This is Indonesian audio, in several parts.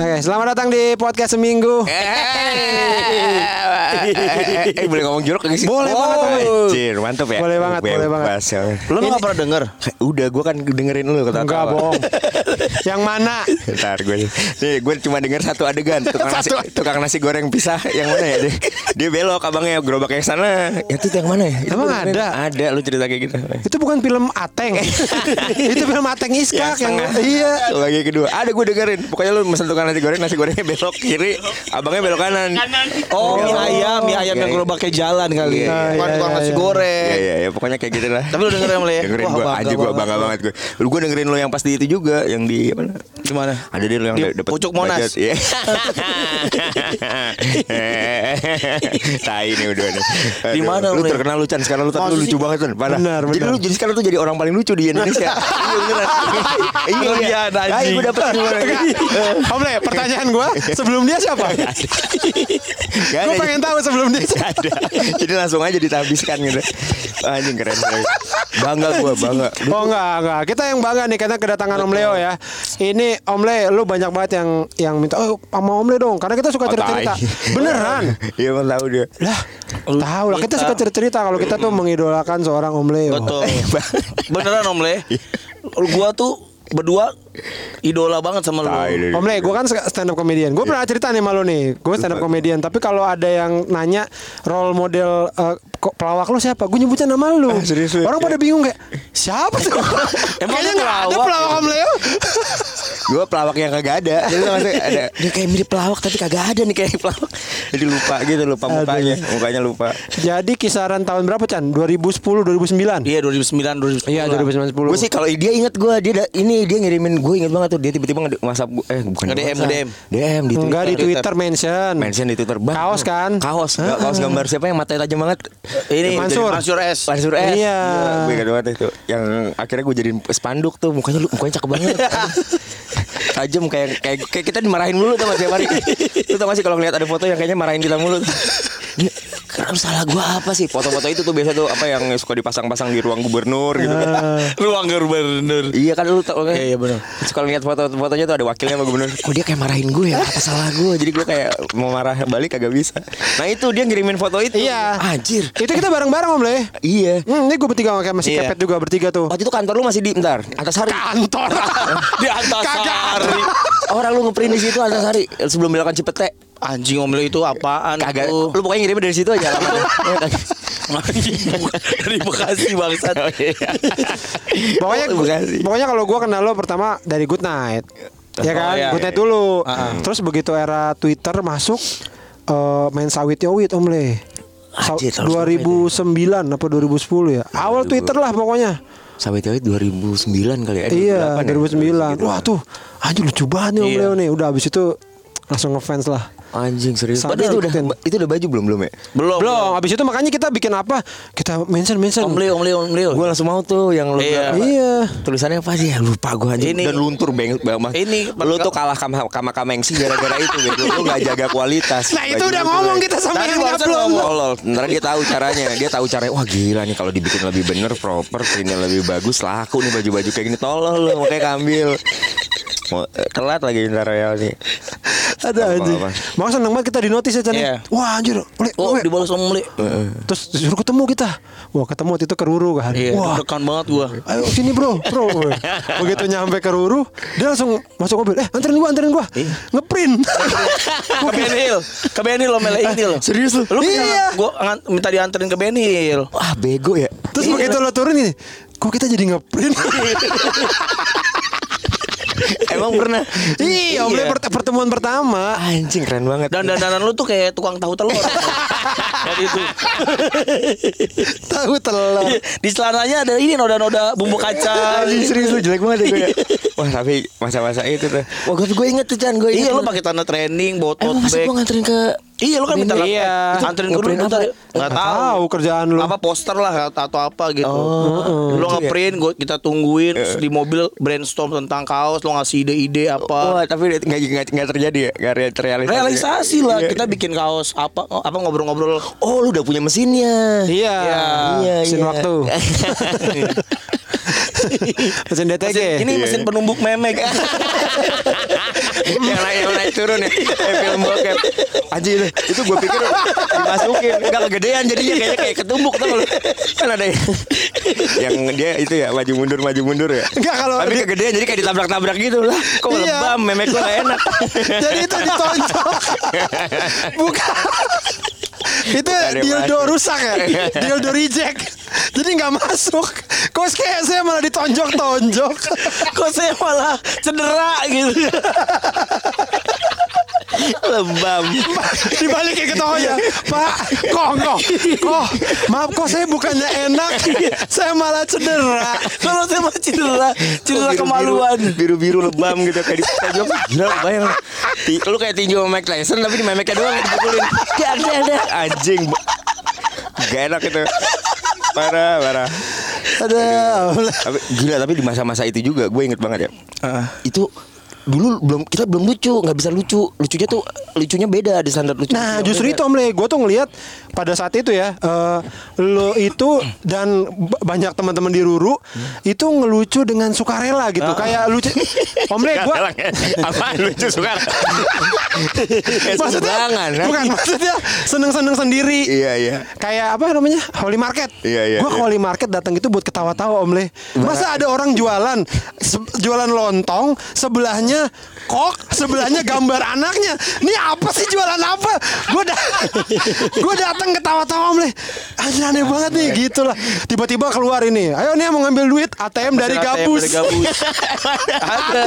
Oke, selamat datang di podcast seminggu. Eh, eh, boleh ngomong jorok gak sih? Boleh banget, Om. Cir, mantap ya. Boleh banget, boleh banget. Ya. Lu lu gak pernah denger? Udah, gue kan dengerin lu kata Enggak bohong. Yang mana? Ntar gue Nih gue cuma denger satu adegan Tukang nasi, tukang nasi goreng pisah Yang mana ya dia, dia belok abangnya Gerobaknya ke sana Ya itu yang mana ya Itu Emang ada? Ada lu cerita kayak gitu Itu bukan film Ateng. itu film Ateng Iskak yang, setengah. iya. Bagi kedua Ada gue dengerin Pokoknya lu mesen tukang nasi goreng Nasi gorengnya belok kiri Abangnya belok kanan Oh, mie ayam, mie ayam Iya, yang iya. gerobaknya jalan kali. Iya, iya. Bukan Iya, tukang iya, nasi iya. goreng. Iya iya ya, pokoknya kayak gitu lah. Tapi lu dengerin Mle ya? Dengerin gue bangga anjir gue banget. bangga banget gue. Lu gue dengerin lu yang pasti itu juga yang di apa? Gimana? Ada dia lu yang Di da- dapet pucuk Monas. Iya. Tai nih udah. Di mana, lu terkenal lu Chan sekarang lu lu lucu banget kan. Parah. Benar, Jadi lu jadi sekarang tuh jadi orang paling lucu di Indonesia. Iya beneran. Iya iya. anjing. Ayo gue dapet dulu. Om Le, pertanyaan gue sebelum dia siapa? Gue pengen tahu sebelum dia ada. Jadi langsung aja ditabiskan gitu. Anjing keren. keren. Bangga gue bangga. Oh enggak, enggak. Kita yang bangga nih karena kedatangan Om Leo ya. Ini Om Le, lu banyak banget yang yang minta oh sama Om Le dong. Karena kita suka Oh, cerita-cerita. Beneran. Iya emang tahu dia. Lah, tahu lah kita Kita- suka cerita-cerita kalau kita tuh mengidolakan seorang Om Leo. Betul. Beneran Om Le. Gua tuh berdua idola banget sama lu. Om Le, gue kan stand up comedian. Gue pernah cerita nih malu nih. Gue stand up comedian. Tapi kalau ada yang nanya role model eh, kok pelawak lu siapa? Gue nyebutnya nama lu. Ah, serius lu? Orang pada bingung kayak siapa tuh? Emang Kayaknya lu nggak ada pelawak? Om Leo. Gue pelawak yang kagak ada Jadi ada Dia kayak mirip pelawak Tapi kagak ada nih kayak pelawak Jadi lupa gitu Lupa mukanya Mukanya lupa Jadi kisaran tahun berapa Chan? 2010 2009. Iya 2009 2010. Iya 2009 Gue sih kalau dia inget gue Dia ini dia ngirimin Gue inget banget tuh Dia tiba-tiba nge whatsapp gue Eh bukan WhatsApp. nge-DM. DM di Enggak di Twitter Twitter mention. Mention di Twitter Bang, Kaos kan? Kaos Nggak, Kaos gambar siapa yang matanya tajam banget Ini Mansur. Mansur S. Mansur S Iya. Gue ingat banget itu Yang akhirnya gue jadiin spanduk tuh Mukanya lu mukanya cakep banget Tajam kayak, kayak kayak kita dimarahin mulu tuh tiap hari Lu tau gak sih kalau ngeliat ada foto yang kayaknya marahin kita mulu Karena salah gue apa sih Foto-foto itu tuh biasa tuh Apa yang suka dipasang-pasang di ruang gubernur gitu kan Ruang gubernur. Iya kan lu tau kan Iya, iya, benar. Terus kalau lihat foto-fotonya tuh ada wakilnya sama gubernur Kok dia kayak marahin gue ya Apa salah gue Jadi gue kayak mau marah balik kagak bisa Nah itu dia ngirimin foto itu Iya. Anjir Itu kita bareng-bareng Om Le. Iya Hmm, ini gue bertiga kayak masih Iya. kepet juga bertiga tuh. Waktu itu kantor lu masih di bentar Antasari Kantor. Di Antasari. Orang lu ngeprint di situ Antasari sebelum belokan Cipete. Anjing Om Le itu apaan Kagak. tuh? Lu pokoknya ngirimnya dari situ aja dari Bekasi bangsat. pokoknya Oh, Bekasi. pokoknya kalau gue kenal lo pertama dari Good Night. Ya kan? Oh, iya, Good iya. Night dulu. Ah, ah. Terus begitu era Twitter masuk eh, main sawit yowit Om Le. Sa- tahun 2009 apa 2010 ya? Awal Twitter lah pokoknya. Sampai itu 2009 kali ya. eh, Iya, 2008 ya? 2009. Wah tuh, anjir lucu banget nih Om Iya. Leo nih. Udah abis itu langsung ngefans lah. Anjing serius. Sadar Padahal itu udah itu udah baju belum belum ya? Belum. Belum, abis itu makanya kita bikin apa? Kita mention mention. Om Le, Om Le, Om Le. Gue langsung mau tuh yang lu Iya. Iya. Tulisannya apa sih? Ya, lupa gue anjing. Ini- Dan luntur banget banget. Ini- lu tuh kalah sama sama Kamengsi gara-gara itu gitu. Lu gak jaga kualitas. Nah itu udah ngomong kita sama yang belum. Tolol, ntar dia tahu caranya. Dia tahu caranya. Wah gila nih kalau dibikin lebih bener, proper, printnya lebih bagus, laku nih baju-baju kayak gini. Tolol lu, makanya kambil. Mau eh, telat lagi ntar ya nih. Ada apa. Mau seneng banget kita di notice ya Chan. Iya. Wah anjir, boleh, Oh, boleh. dibalas Le. Terus disuruh ketemu kita. Wah ketemu waktu itu ke Ruru kan. Iya, Wah. dekan banget gua. Ayo sini bro, bro. Begitu nyampe ke Ruru, dia langsung masuk mobil. Eh, anterin gua, anterin gua. Iya. Ngeprint. Ke Ben Hill. Ke Ben Hill Om Le ini loh. Serius lu? Lu Iya. iya. gua ngan- minta dianterin ke Ben Hill. Wah bego ya. Terus begitu lo turun gini, kok kita jadi ngeprint? Emang pernah? iya, Om pert- pertemuan pertama. Anjing keren banget. Dan dandanan lu tuh kayak tukang tahu telur. Waktu itu. Tahu telur. Di celananya ada ini noda-noda bumbu kacang. Anjing serius lu jelek banget ya gue ya. Wah tapi masa-masa itu tuh. Wah gue gue inget tuh Chan gue Iya lu pakai tanda training, bawa tote Emang masa bag. gue nganterin ke Iya lu kan minta Iya. anterin gue dulu? Nggak Nggak tahu. tahu kerjaan lu. Apa poster lah atau apa gitu. Oh, lu itu ya? ngeprint, gua kita tungguin terus di mobil brainstorm tentang kaos, lu ngasih ide-ide apa. Wah tapi nggak nggak nggak terjadi ya nggak re- terrealisasi. Realisasi lah Iya. kita bikin kaos apa apa ngobrol-ngobrol. Oh lu udah punya mesinnya. Iya. Iya. Iya, Mesin iya. waktu. Mesin DTG. Mesin- ini mesin penumbuk memek. yang naik yang naik turun ya kayak film bokep. Anjir itu gue pikir dimasukin. Nggak kegedean jadinya kayaknya kayak ketumbuk tuh kalau kan ada yang, yang dia itu ya maju mundur maju mundur ya. Enggak, kalau tapi di- kegedean jadi kayak ditabrak-tabrak gitu lah. Kok Iya. lebam memek gak enak. Jadi itu ditonjok. Bukan. itu dildo rusak ya? Dildo reject. Jadi nggak masuk kok kayak saya malah ditonjok-tonjok? Kok saya malah cedera gitu. lebam dibalikin ke tokonya pak kok kok kok? Maaf kok saya bukannya enak? Saya malah cedera. Kalau saya mah cedera, cedera kemaluan. biru biru lebam gitu kayak ditonjok. Gila bayang. Lu kayak tinju sama Mike Tyson tapi di memeknya doang dipukulin. Dak. anjing gak enak itu parah parah. Ada gila tapi di masa-masa itu juga gue inget banget ya. Ah. itu dulu belum kita belum lucu nggak bisa lucu. Lucunya tuh lucunya beda di standar lucu Nah justru itu Om Le Gue tuh ngeliat pada saat itu ya eh, Lo itu dan banyak teman-teman di Ruru Itu ngelucu dengan sukarela gitu. Kayak lucu. Om Le gue apa? Lucu suka Maksudnya Sembarangan, kan? Bukan maksudnya Seneng-seneng sendiri. Iya iya. Kayak apa namanya? Holy Market. Iya, iya, Gue iya. Holy Market datang itu buat ketawa-tawa Om Le Masa ada orang jualan Jualan lontong Sebelahnya kok Sebelahnya gambar anaknya. Ini apa sih jualan apa? Gue da Gue datang ketawa-tawa Om Le Anjir aneh banget nih gitu lah. Tiba-tiba keluar ini. Ayo nih mau ngambil duit ATM dari ATM gabus dari gabus. Ada.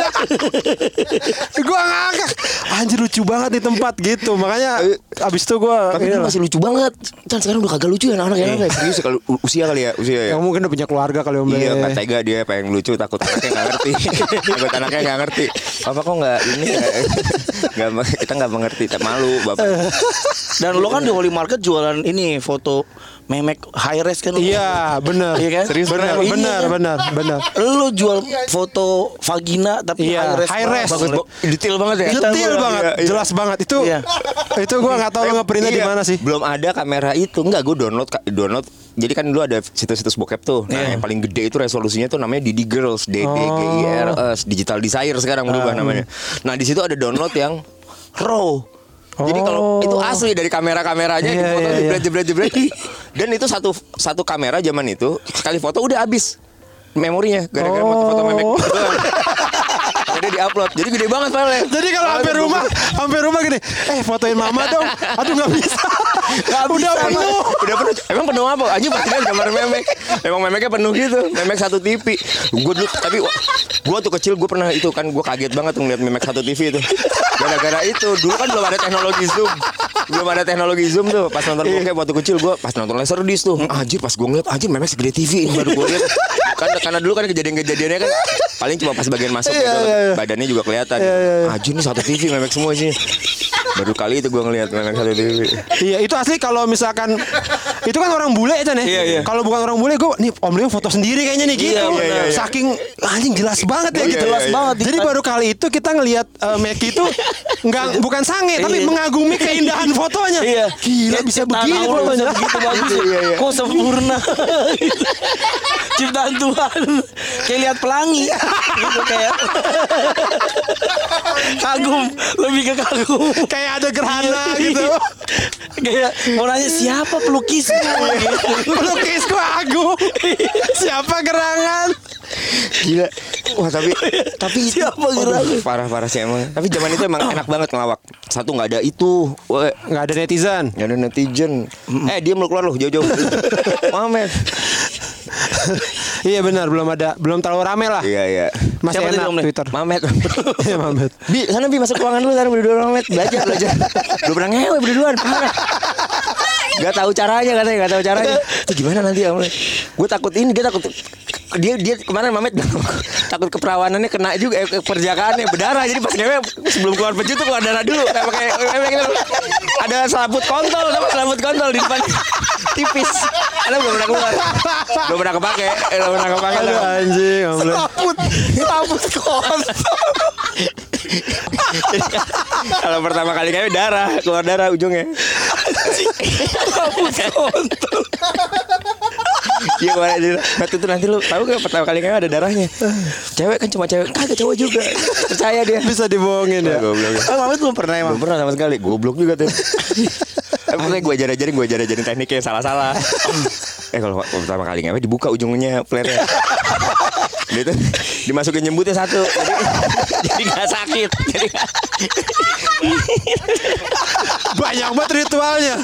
Gue ngakak. Anjir lucu banget di tempat gitu. Makanya Abis itu gue tapi dulu masih lucu banget. Kan sekarang udah kagak lucu ya anak-anak ya Nggak, serius kalau u- usia kali ya usia ya? Yang mungkin udah punya keluarga kali Om Iya nggak tega dia pengen lucu takut anaknya nggak ngerti. Takut anaknya nggak ngerti Papa kok nggak ini nggak nggak kita nggak mengerti tak malu bapak Dan lo kan di Holy Market jualan ini foto memek high res kan? Iya bener Iya kan? Serius bener Iya bener kan? bener bener Lo jual foto vagina tapi Iya, high res. high res. Bagus, detail banget ya Detail banget, Iya, iya. jelas banget itu. Iya. Itu gua nggak tahu lo ngeprintnya di Iya, mana sih. Belum ada kamera itu. Enggak, gue download download. Jadi kan dulu ada situs-situs bokep tuh. Nah, Iya. yang paling gede itu resolusinya tuh namanya Didi Girls, D D G I R S, Digital Desire sekarang berubah namanya. Nah, di situ ada download yang raw. Jadi kalau Oh. itu asli dari kamera-kameranya Iya, di foto iya, jebret jebret jebret. Dan itu satu satu kamera zaman itu sekali foto udah habis memorinya gara-gara Oh. foto-foto memek doang. Udah diupload. Jadi gede banget filenya. Jadi kalau hampir rumah, hampir rumah gini, eh fotoin mama dong. Aduh nggak bisa. Nggak Udah bisa, penuh. Udah penuh. Emang penuh apa? Anjing pasti lihat gambar memek. Emang memeknya penuh gitu. Memek satu TV. Gue dulu tapi gue tuh kecil gue pernah itu kan gue kaget banget tuh ngeliat memek satu TV itu. Gara-gara itu dulu kan belum ada teknologi zoom. Belum ada teknologi zoom tuh. Pas nonton bokep waktu kecil gue pas nonton Laserdisc tuh. Anjir pas gue ngeliat anjir memek segede TV ini baru gue lihat. Kan karena dulu kan kejadian-kejadiannya kan paling cuma pas bagian masuk Iya, gitu. iya, iya. Badannya juga kelihatan. Anjir ini satu TV memek semua sih. Baru kali itu gue ngeliat memek satu TV. Iya itu asli kalau misalkan itu kan orang bule ya Chan ya. Iya, iya. Kalau bukan orang bule gue nih Om Leo foto sendiri kayaknya nih gitu. Iya, iya, iya, iya. Saking anjing jelas banget ya Iya, gitu. iya, Jelas iya. banget. Jadi baru kali itu kita ngelihat uh, Meki itu nggak bukan sange tapi Iya. mengagumi keindahan fotonya. Iya. Gila bisa begini Allah fotonya. bisa begitu bagus. Iya, iya. Kok sempurna. Ciptaan Tuhan. Kayak lihat pelangi. gitu kayak. kagum, lebih ke kagum. Kayak ada gerhana gitu. kayak mau nanya siapa pelukismu gitu. Pelukisku aku. Siapa gerangan? Gila. Wah tapi tapi itu Siapa gerangan? parah parah sih emang. Tapi zaman itu emang enak banget ngelawak. Satu nggak ada itu. Nggak ada netizen. nggak ada netizen. Eh dia lu keluar lu jauh-jauh. Mamet. Iya benar belum ada belum terlalu rame lah. Iya iya. Masih Siapa tadi, enak Le? Twitter. Mamet. Iya Mamet. Bi, sana Bi masuk ruangan dulu sana berdua Mamet belajar belajar. Lu pernah ngewe berduaan parah. Gak tahu caranya katanya, gak tahu caranya. Itu gimana nanti ya? Gue takut ini, dia takut dia dia kemarin Mamet takut keperawanannya kena juga eh, perjakaannya berdarah jadi pas ngewe sebelum keluar peju tuh keluar darah dulu kayak pakai kayak gitu. ada selaput kontol sama selaput kontol di depan tipis. Ada belum pernah keluar belum pernah kepake. Eh, belum pernah kepake Aduh anjing, taput kontol. kalau pertama kali ngewe darah keluar darah ujungnya. Taput kontol. Iya kemarin dia Waktu itu nanti lu tahu gak pertama kali ngewe ada darahnya? Cewek kan cuma cewek Kagak cowok juga. Percaya dia. Bisa dibohongin ya. Goblok. Oh, Mamet belum pernah emang. Belum pernah sama sekali. Goblok juga tuh Eh, Pokoknya gue ajarin-ajarin Gue ajarin tekniknya salah-salah. Eh kalau pertama kali ngewe Dibuka ujungnya flare-nya. Dia tuh Dimasukin nyembutnya satu jadi gak sakit Jadi gak- Banyak banget ritualnya.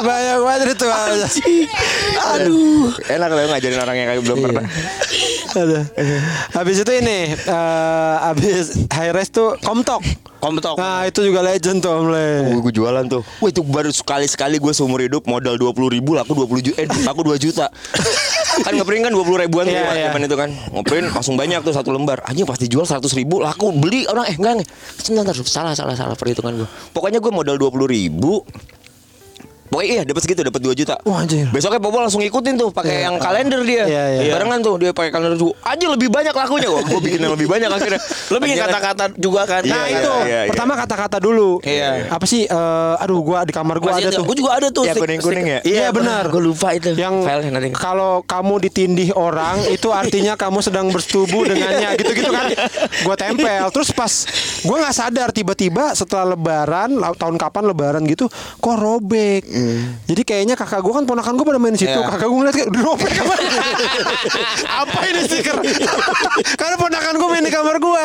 Banyak banget ritualnya. Aduh Enak loh ngajarin orang yang kayak belum pernah Aduh. Habis itu ini eh habis high res tuh komtok. Komtok. Nah, itu juga legend tuh Om Le. Gue jualan tuh Wah itu baru sekali-sekali gue seumur hidup Modal 20 ribu Laku 20 juta Eh laku 2 juta Kan ngeprint kan 20 ribuan tuh Iya, iya. itu kan Ngeprint langsung banyak tuh satu lembar Anjing pasti jual 100 ribu Laku beli. Orang Eh enggak enggak. Salah salah salah perhitungan gue Pokoknya gue modal 20 ribu Pokoknya iya dapat segitu dapat 2 juta. Wah, anjir. Besoknya Bobo langsung ikutin tuh pakai yang kalender dia. Iya, iya. Barengan tuh dia pakai kalender juga. Aja lebih banyak lakunya. Wah, gue bikin yang lebih banyak akhirnya. Lo bikin Akhirnya- kata-kata juga kan. Nah, Iya, itu iya, iya. pertama kata-kata dulu. Iya. Apa sih eh, aduh gua di kamar gua ada tuh. Gue juga ada tuh. Ya, kuning-kuning ya? Iya, benar. Gue lupa itu. yang kalau kamu ditindih orang itu artinya kamu sedang bersetubuh dengannya gitu-gitu kan gue tempel terus pas gue nggak sadar tiba-tiba setelah lebaran tahun kapan lebaran gitu kok robek jadi kayaknya kakak gue kan ponakan gue pada main di situ. Iya. kakak gue ngeliat kayak "Udah robek apa ini?" apa ini stiker? Karena ponakan gue main di kamar gue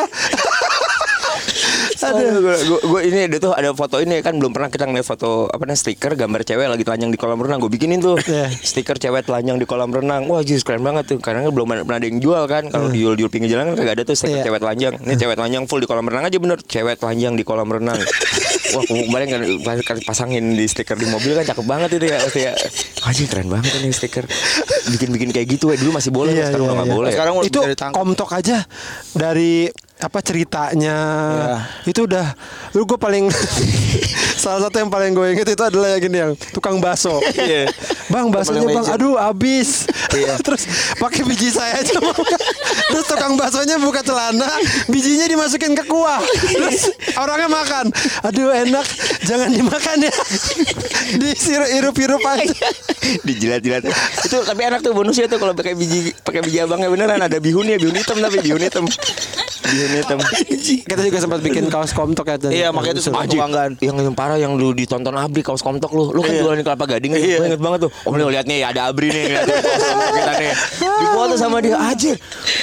Aduh, gue, gue, gue ini ada tuh ada foto ini kan belum pernah kita ngeliat foto apa namanya stiker gambar cewek lagi telanjang di kolam renang. Gue bikinin tuh Iya. stiker cewek telanjang di kolam renang. Wah jis keren banget tuh. Karena kan belum pernah ada yang jual kan. Kalau dijual jual pinggir jalan kan kagak ada tuh stiker Iya. cewek telanjang. Ini cewek telanjang full di kolam renang aja bener. Cewek telanjang di kolam renang wah kemarin kan pas- pasangin di stiker di mobil kan cakep banget itu ya pasti ya Anjing keren banget ini stiker. Bikin-bikin kayak gitu ya dulu masih boleh Iya, sekarang iya, udah nggak iya. boleh. Sekarang udah itu komtok aja dari apa ceritanya? Itu udah lu gue paling salah satu yang paling gue inget itu adalah yang gini yang tukang bakso. Iya. bang baksonya Paling bang aduh habis. Iya. terus pakai biji saya aja terus tukang baksonya buka celana bijinya dimasukin ke kuah. Terus orangnya makan. Aduh enak jangan dimakan ya. Disirup hirup-hirup aja. Dijilat-jilat. Itu tapi enak tuh bonusnya tuh kalau pakai biji pakai biji abangnya. Beneran ada bihunnya bihun hitam tapi bihun hitam. Bihun hitam kita juga sempat bikin kaos komtok ya. Iya, makanya itu sempat kebanggaan. yang yang parah yang lu ditonton Abri kaos komtok lu lu kan Iya. jualan di kelapa gading kan Iya. gue inget banget tuh om lu lihat nih ada Abri nih kita nih di foto sama dia aja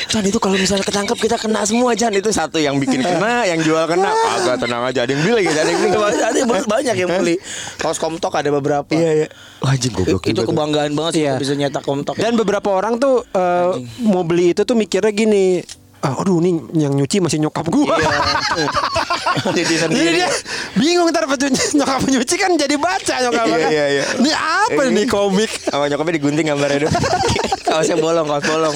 Chan itu kalau misalnya ketangkep kita kena semua Chan itu satu yang bikin kena yang jual kena agak tenang aja ada yang beli lagi ada yang beli Ada banyak yang beli. Kaos komtok ada beberapa. iya iya Wah, anjing goblok Itu kebanggaan banget sih Iya. bisa nyetak komtok. Dan beberapa orang tuh eh, mau beli itu tuh mikirnya gini. Ah, aduh nih yang nyuci masih nyokap gua. jadi Jadi sendiri dia bingung ntar nyokap nyuci kan jadi baca nyokap Iya, kan. iya, iya. Ini apa Ini- nih komik? sama nyokapnya digunting gambarnya dong kaosnya bolong kaos bolong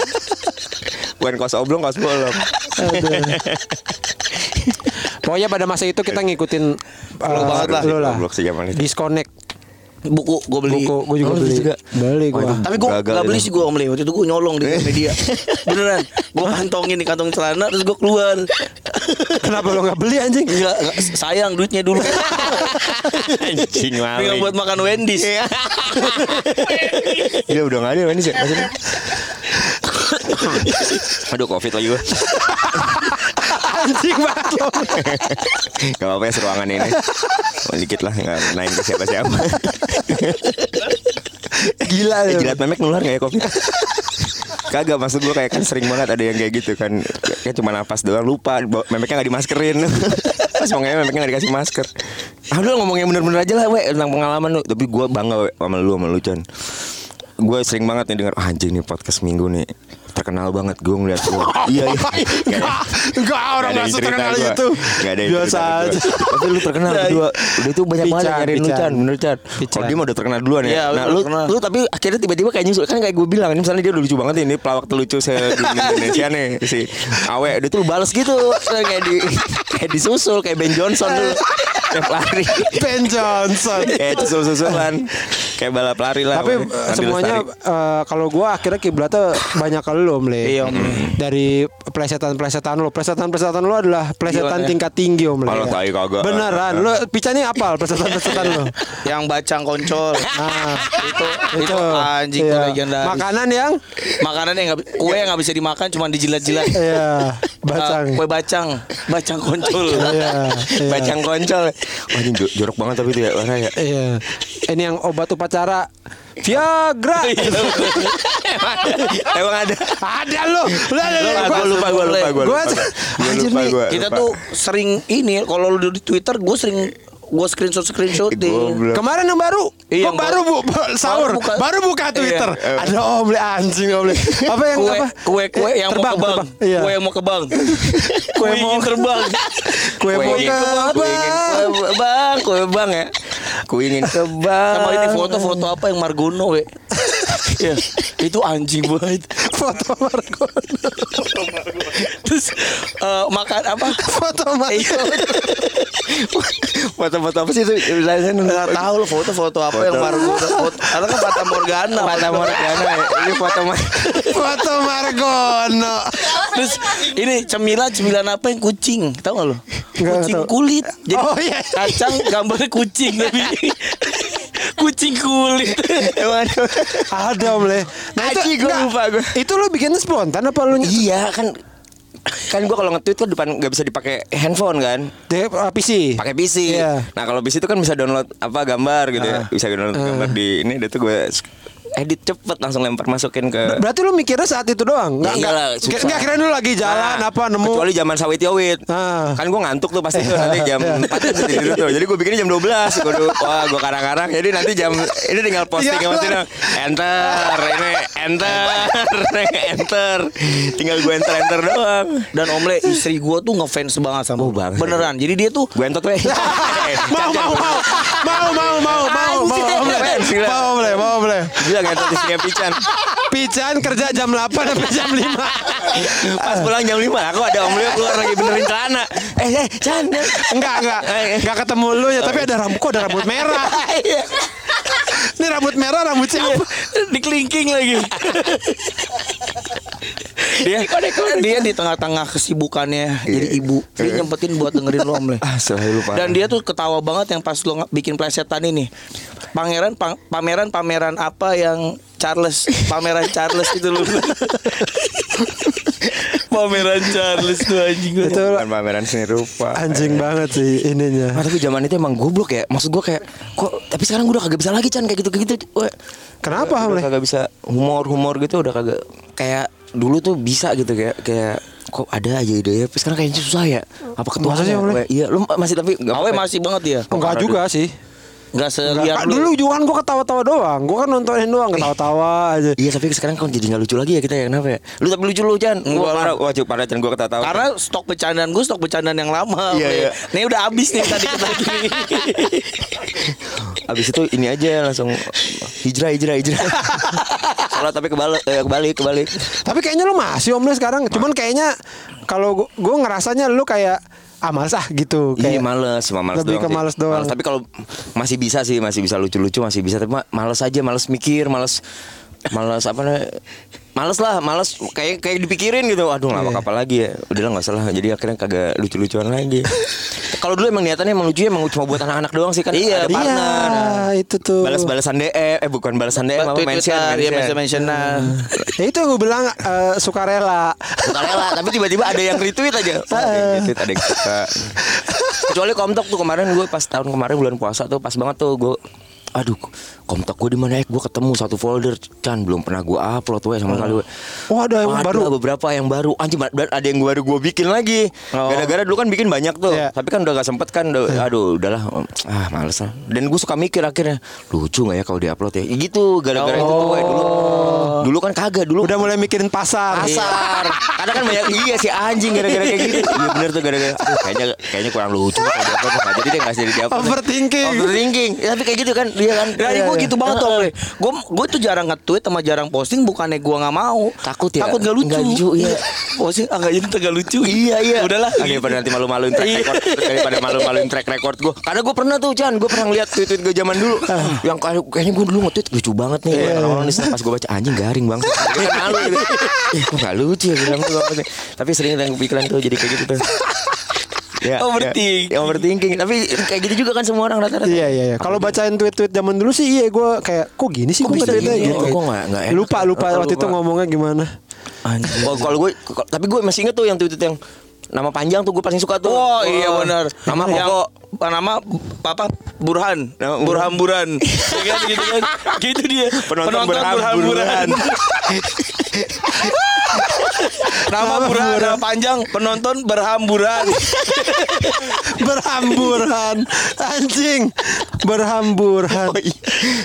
bukan kaos oblong kaos bolong Pokoknya pada masa itu kita ngikutin Goblok eh, banget lah. lu lah. Disconnect Buku gue beli. buku gue juga Oh, beli. juga? Beli gua. Waduh. Tapi gue gak beli sih gue beli. Waktu itu gue nyolong di media Beneran. Gue kantongin di kantong celana Terus gue keluar. Kenapa lo nggak beli anjing? Enggak, enggak, sayang duitnya dulu. Anjing Tinggal buat makan Wendy's. Iya. Udah gak ada sih maksudnya? Aduh covid lagi gue anjing banget lo. Gak apa-apa ya seruangan ini. Oh, Dikit lah Gak naik ke siapa-siapa. Gila Eh, ya. Jilat memek nular gak ya covid Kagak maksud gue kayak kan sering banget ada yang kayak gitu kan. Kayak cuma napas doang lupa Memeknya gak dimaskerin. Pas mau ngewe memeknya gak dikasih masker. Ah lu ngomong yang bener-bener aja lah we. Tentang pengalaman lu. Tapi gue bangga we sama lu sama lu Chan. Gue sering banget nih denger ah, Anjing nih podcast minggu nih Terkenal banget gue ngeliat lu Iya iya. Enggak, enggak orang nggak terkenal itu. Gak ada Biasa aja. Tapi lu terkenal berdua. Udah itu banyak banget yang nyariin lu. Chan. Bener Chan. Kalau dia mah udah terkenal duluan Iya, ya Nah udah lu, lu tapi akhirnya tiba-tiba kayak nyusul. Kan kayak gue bilang Ini misalnya dia udah lucu banget Ini pelawak terlucu se Indonesia nih Si Awe. Dia tuh balas gitu. Kayak di Kayak disusul Kayak Ben Johnson dulu Tiap lari. Ben Johnson. Kayak susul-susulan Kayak balap lari lah. Tapi Ngambil semuanya eh, kalau gua akhirnya kiblatnya banyak ke lu, Om Le. Iya, Om Le. Dari plesetan-plesetan lu. Plesetan-plesetan lu adalah plesetan Gila, ya. tingkat tinggi, Om Le. Tai kagak. Beneran. Lu picanya apal plesetan-plesetan lu? Yang bacang koncol. Nah, itu itu anjing tuh Iya. legendaris. Makanan yang Makanan yang nggak kue yang nggak bisa dimakan cuma dijilat-jilat. Iya, bacang. kue bacang, bacang koncol. Iya, iya. Bacang koncol. Wah ini jo- jorok banget tapi itu ya warna ya. Iya. Ini yang obat upacara Viagra. Iya. Emang ada. Ada lo. Lu ada ada, Gua lu lupa, gua lupa, gua Gua lupa. Gua anjir lupa, nih, gua Kita lupa. tuh sering ini kalau lu di Twitter gue sering gue screenshot screenshot. Kemarin yang baru, Iya, Kok yang baru bu, bu- sahur, Baru baru buka- buka, Twitter. Iya. Ada om le anjing om le. Apa yang kue apa? kue kue yang terbang, mau ke bank terbang. Iya. kue yang mau ke bank Kue mau- ingin terbang Kue mau ke bang. Kue bang, kue bang ya. Kue ingin ke bang. sama ini foto-foto apa yang Margono we ya itu anjing banget foto Margono. terus eh, makan apa Foto Iya. Margono. Foto-foto apa sih itu? Saya nggak tahu lo foto-foto apa yang Foto. Margono foto, ada kan Fata Morgana Fata Morgana ya. Ini foto mah. Foto Margono. terus ini cemilan cemilan apa yang kucing tahu nggak lo kucing kulit jadi Oh, iya. kacang gambarnya kucing tapi kucing kulit Emang ada. Le. Nah itu enggak, lupa gua. Itu lo bikinnya spontan apa lu? Iya kan kan gua kalau nge-tweet kan depan nggak bisa dipakai handphone kan Dia uh, PC. pakai PC. Iya. Nah kalau PC itu kan bisa download apa gambar gitu ya. Ah. Bisa download gambar di ini dia tuh gue edit cepet langsung lempar masukin ke Berarti lu mikirnya saat itu doang? Enggak, Ya enggak. iyalah, susah. Enggak kira lu lagi jalan Nah, apa nemu Kecuali zaman sawit yowit Ah. Kan gue ngantuk tuh pasti tuh nanti jam 4 tuh tidur tuh Jadi gue bikinnya jam 12 Gua dulu, Wah gue karang-karang Jadi nanti jam Ini tinggal posting Ya. Tino Enter Ini enter Enter Tinggal gue enter-enter doang dan Omle istri gua tuh ngefans banget sama Oh, gua. bangsa. beneran jadi dia tuh Gue entot weh mau mau mau mau mau mau mau le Gila ngentot istrinya Pican. Pican kerja jam 8 sampai jam 5 Pas pulang jam 5 Aku ada om Leo keluar lagi benerin celana. Eh eh Chan. Enggak enggak. Enggak ketemu lu ya tapi ada rambut kok ada rambut merah? Iya. Ini rambut merah rambut siapa? Dikelingking lagi. Dia dia di tengah-tengah kesibukannya jadi ibu dia nyempetin buat dengerin lo Omle dan dia tuh ketawa banget yang pas lo bikin plesetan ini. Pangeran pang- pameran pameran apa yang Charles pameran Charles itu lo pameran Charles tuh anjing Itu Bukan pameran seni rupa anjing banget sih ininya Nah, tapi zaman itu emang goblok ya. Maksud gua kayak kok tapi sekarang gua udah kagak bisa lagi Chan kayak gitu kayak gitu. Weh. Kenapa, Udah Om Le? kagak bisa humor-humor gitu udah kagak kayak dulu tuh bisa gitu kayak kayak kok ada aja ide ya. Tapi sekarang kayaknya susah ya. Apa ketua Le? Iya, lu masih tapi Awe masih banget ya Enggak juga sih nggak Enggak, seliar dulu juga kan gue ketawa-tawa doang Gue kan nontonin doang ketawa-tawa aja Iya tapi sekarang kan jadi nggak lucu lagi ya kita ya kenapa ya? Lu tapi lucu lu Gua lah. parah, cuy parah Chan gua ketawa. Karena stok bercandaan gue stok bercandaan yang lama. Iya, iya. Nih udah habis nih tadi kita gini. Abis itu ini aja langsung hijrah hijrah hijrah. Salah tapi kebalik eh, kebalik kebalik. Tapi kayaknya lu masih om Le sekarang Cuman kayaknya Kalau gue ngerasanya lu kayak Ah males ah gitu Iya kayak, males, cuma males Lebih doang ke sih. males doang. Tapi kalau masih bisa sih, masih bisa lucu-lucu, masih bisa. Tapi ma- males aja, males mikir, males, males apa namanya? Males lah, males kayak kayak dipikirin gitu. Aduh Iya. nggak apa lagi ya. Udahlah nggak salah. Jadi akhirnya kagak lucu-lucuan lagi. kalau dulu emang niatannya emang lucu emang cuma buat anak-anak doang sih kan. Iya, ada Iya partner. itu tuh Balas-balasan DM, eh bukan balasan DM, apa mention, ya mention. mention mention Ya itu gue bilang eh, sukarela Suka rela, tapi tiba-tiba ada yang retweet aja. Ada yang retweet, ada yang suka. Kecuali komtok tuh kemarin gue pas tahun kemarin bulan puasa tuh pas banget tuh gue Aduh, komtok gue di mana ya? Gue ketemu satu folder, Chan belum pernah gue upload we sama sekali. we. Oh, ada yang baru? beberapa yang baru. Anjing, ada yang baru gue bikin lagi. Oh. Gara-gara dulu kan bikin banyak tuh. Iya. Tapi kan udah gak sempet kan. Udah, aduh, udahlah. Ah, males lah. Dan gue suka mikir akhirnya, lucu gak ya kalau diupload ya? Gitu, gara-gara itu tuh. Dulu, dulu kan kagak. Dulu Udah mulai mikirin pasar pasar. Karena kan banyak iya si anjing gara-gara kayak gitu. Iya bener tuh gara-gara. Kayaknya kayaknya kurang lucu kalau apa nggak jadi deh nggak jadi apa. Overthinking. Overthinking. Ya, tapi kayak gitu kan dia Iya kan? Nah, Iya, gue iya. gitu banget tuh. Gue gue tuh jarang nge-tweet sama jarang posting bukannya gue nggak mau. Takut ya? Takut gak lucu. Nggak lucu, iya. posting ah gak jadi gak lucu. Iya iya. Udahlah. Ah, Daripada nanti malu-maluin track Iya. record daripada malu-maluin track record gue. Karena gue pernah tuh Chan, gue pernah ngeliat tweet-tweet gue zaman dulu. yang kayak kayaknya gue dulu nge-tweet lucu banget nih. Orang-orang di sana pas gue baca anjing garing bang. Gue kan malu gitu. Eh, gak lucu ya bilang sih. Tapi sering yang pikiran tuh jadi kayak gitu tuh. Ya, Overthinking. ya, overthinking. Tapi kayak gitu juga kan semua orang rata-rata. Iya iya iya. Kalau bacain tweet-tweet zaman dulu sih iya gue kayak kok gini sih gue bisa tweetnya gini? gitu. Oh, kok nggak- nggak enak? lupa lupa Oh, waktu itu ngomongnya gimana. Anjing. Oh, kalau gue tapi gue masih inget tuh yang tweet yang nama panjang tuh gue paling suka tuh. Oh iya benar. Nama pokok nama apa Burhan. Nama Burhan Buran. Ya kan gitu kan. Gitu dia. Penonton Burhan Buran. Nama Burhan, nama panjang penonton berhamburan. Berhamburan anjing. Berhamburan. Oh, iya.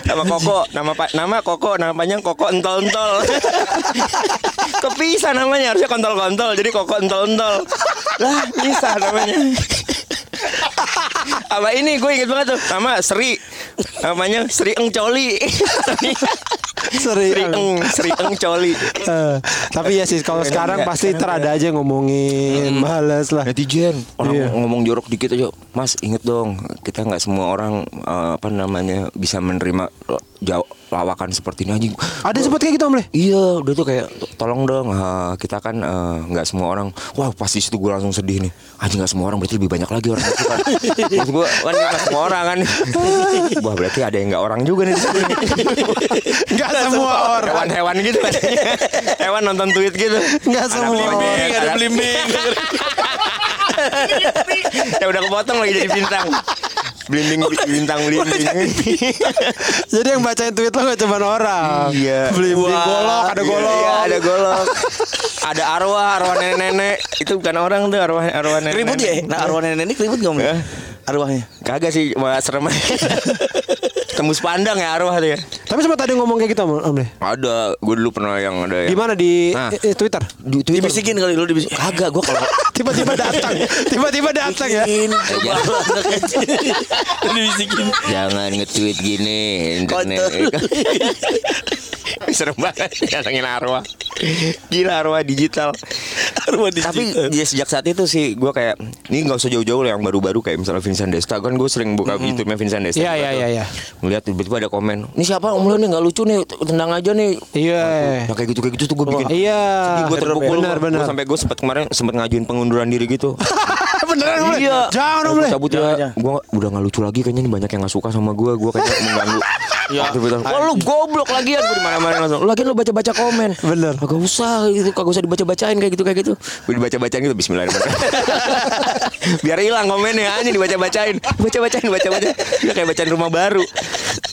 Nama Koko, nama pa, nama Koko, nama panjang Koko entol-entol. Kepisah namanya harusnya kontol-kontol jadi Koko entol-entol. Lah, bisa namanya. Apa ini gue inget banget tuh. Nama Sri. Namanya Sri Eng Coli. Sri Eng. Sri Eng Coli Eh, tapi ya sih kalau sekarang pasti terada aja ngomongin males lah. netizen. Orang Iya. ngomong jorok dikit aja mas inget dong kita nggak semua orang eh, apa namanya bisa menerima jauh lawakan seperti ini anjing Ada sempat kayak gitu Om Le? Iya, udah tuh kayak tolong dong eh, kita kan eh, nggak semua orang. Wah, pasti situ gue langsung sedih nih. Anjing nggak semua orang berarti lebih banyak lagi orang itu kan. Terus gue kan nggak semua orang kan. Wah, berarti ada yang nggak orang juga nih. di sini. Enggak semua orang. Hewan-hewan gitu kan. Hewan nonton tweet gitu. Nggak Ada semua belimbing, orang. ada belimbing. ya udah kepotong lagi jadi bintang. Belimbing bintang belimbing. Jadi yang bacain tweet lo gak cuma orang. Iya. Beli beli Wah. golok, ada Iya, golok. Iya, ada golok. ada arwah, arwah nenek-nenek. Itu bukan orang tuh, arwah arwah nenek. Ribut ya? Nah arwah nenek ini ribut gak Ya. Arwahnya. Kagak sih, malah serem. Tembus pandang ya arwah tuh ya. Tapi sempat ada yang ngomong kayak gitu Om Om Le. Ada, gue dulu pernah yang ada yang Gimana di Nah. eh, Twitter? di Twitter. Dibisikin kali lu dibisikin. Kagak, gue kalau Tiba-tiba datang. Tiba-tiba datang ya. Dibisikin. jangan nge-tweet gini internet. Serem banget datengin arwah. Gila arwah digital. Arwah Tapi digital. ya sejak saat itu sih gue kayak ini nggak usah jauh-jauh lah yang baru-baru kayak misalnya Vincent Desta kan gue sering buka YouTube-nya Vincent Desta. Iya, iya, iya, iya. Ngeliat tiba-tiba ada komen. Ini siapa Om Lo nih nggak lucu nih tendang aja nih. Iya. Yang kayak gitu kayak gitu tuh gue bikin. Iya. gue terpukul Benar, benar. Gue sampai gue sempat kemarin sempat ngajuin pengunduran diri gitu. Beneran Le? Iya. Jangan Om Gua Le. cabut ya. Gue udah nggak lucu lagi kayaknya nih banyak yang nggak suka sama gue. Gue kayaknya mengganggu. Twitter. Wah lu goblok lagi ya gue di mana-mana langsung. Lagian lu baca-baca komen. Bener. Kagak usah gitu, kagak usah dibaca-bacain kayak gitu kayak gitu. Gue dibaca-bacain gitu bismillahirrahmanirrahim. Biar hilang komennya aja dibaca-bacain. Baca-bacain, baca-bacain. Dia kayak bacaan rumah baru.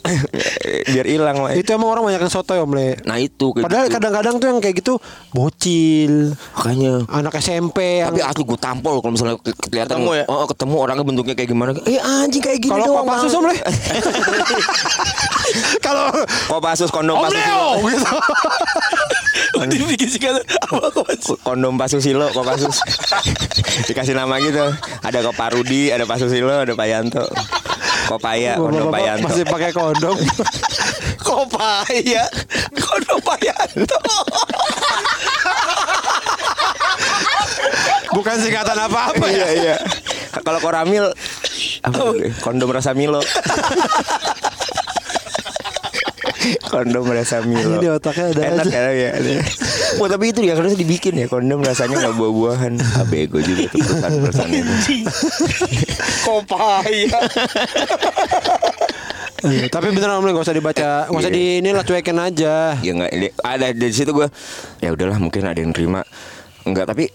Biar hilang, Mak. Itu emang orang banyak yang sotoy Om Le. Nah itu Padahal gitu. kadang-kadang tuh yang kayak gitu bocil, makanya anak SMP yang tapi asli gue tampol kalau misalnya ke- kelihatan Ketemu ya? oh, ketemu orangnya bentuknya kayak gimana eh anjing kayak gini kalau doang Kopassus Bang. Kalau Kopassus kondom Om pasusilo Leo gitu. Dibisikin apa kok? kondom pasusilo Kopassus dikasih nama gitu ada Koparudi ada Pasusilo ada Payanto Kopaya kondom Payanto masih pakai kondom. Kopaya. Kodok Payanto. Bukan singkatan apa-apa ya. iya iya kalau Koramil apa kondom rasa Milo kondom rasa Milo Ini di otaknya ada enak aja. ya. Wah tapi itu ya harusnya dibikin ya kondom rasanya nggak buah-buahan ah, bego juga tuh perusahaan-perusahaan itu Kopaya. Iya, Tapi beneran Om gak usah dibaca, gak usah Iya. di inilah cuekin aja. ya nggak ini- ada dari situ gue ya udahlah mungkin ada yang terima enggak tapi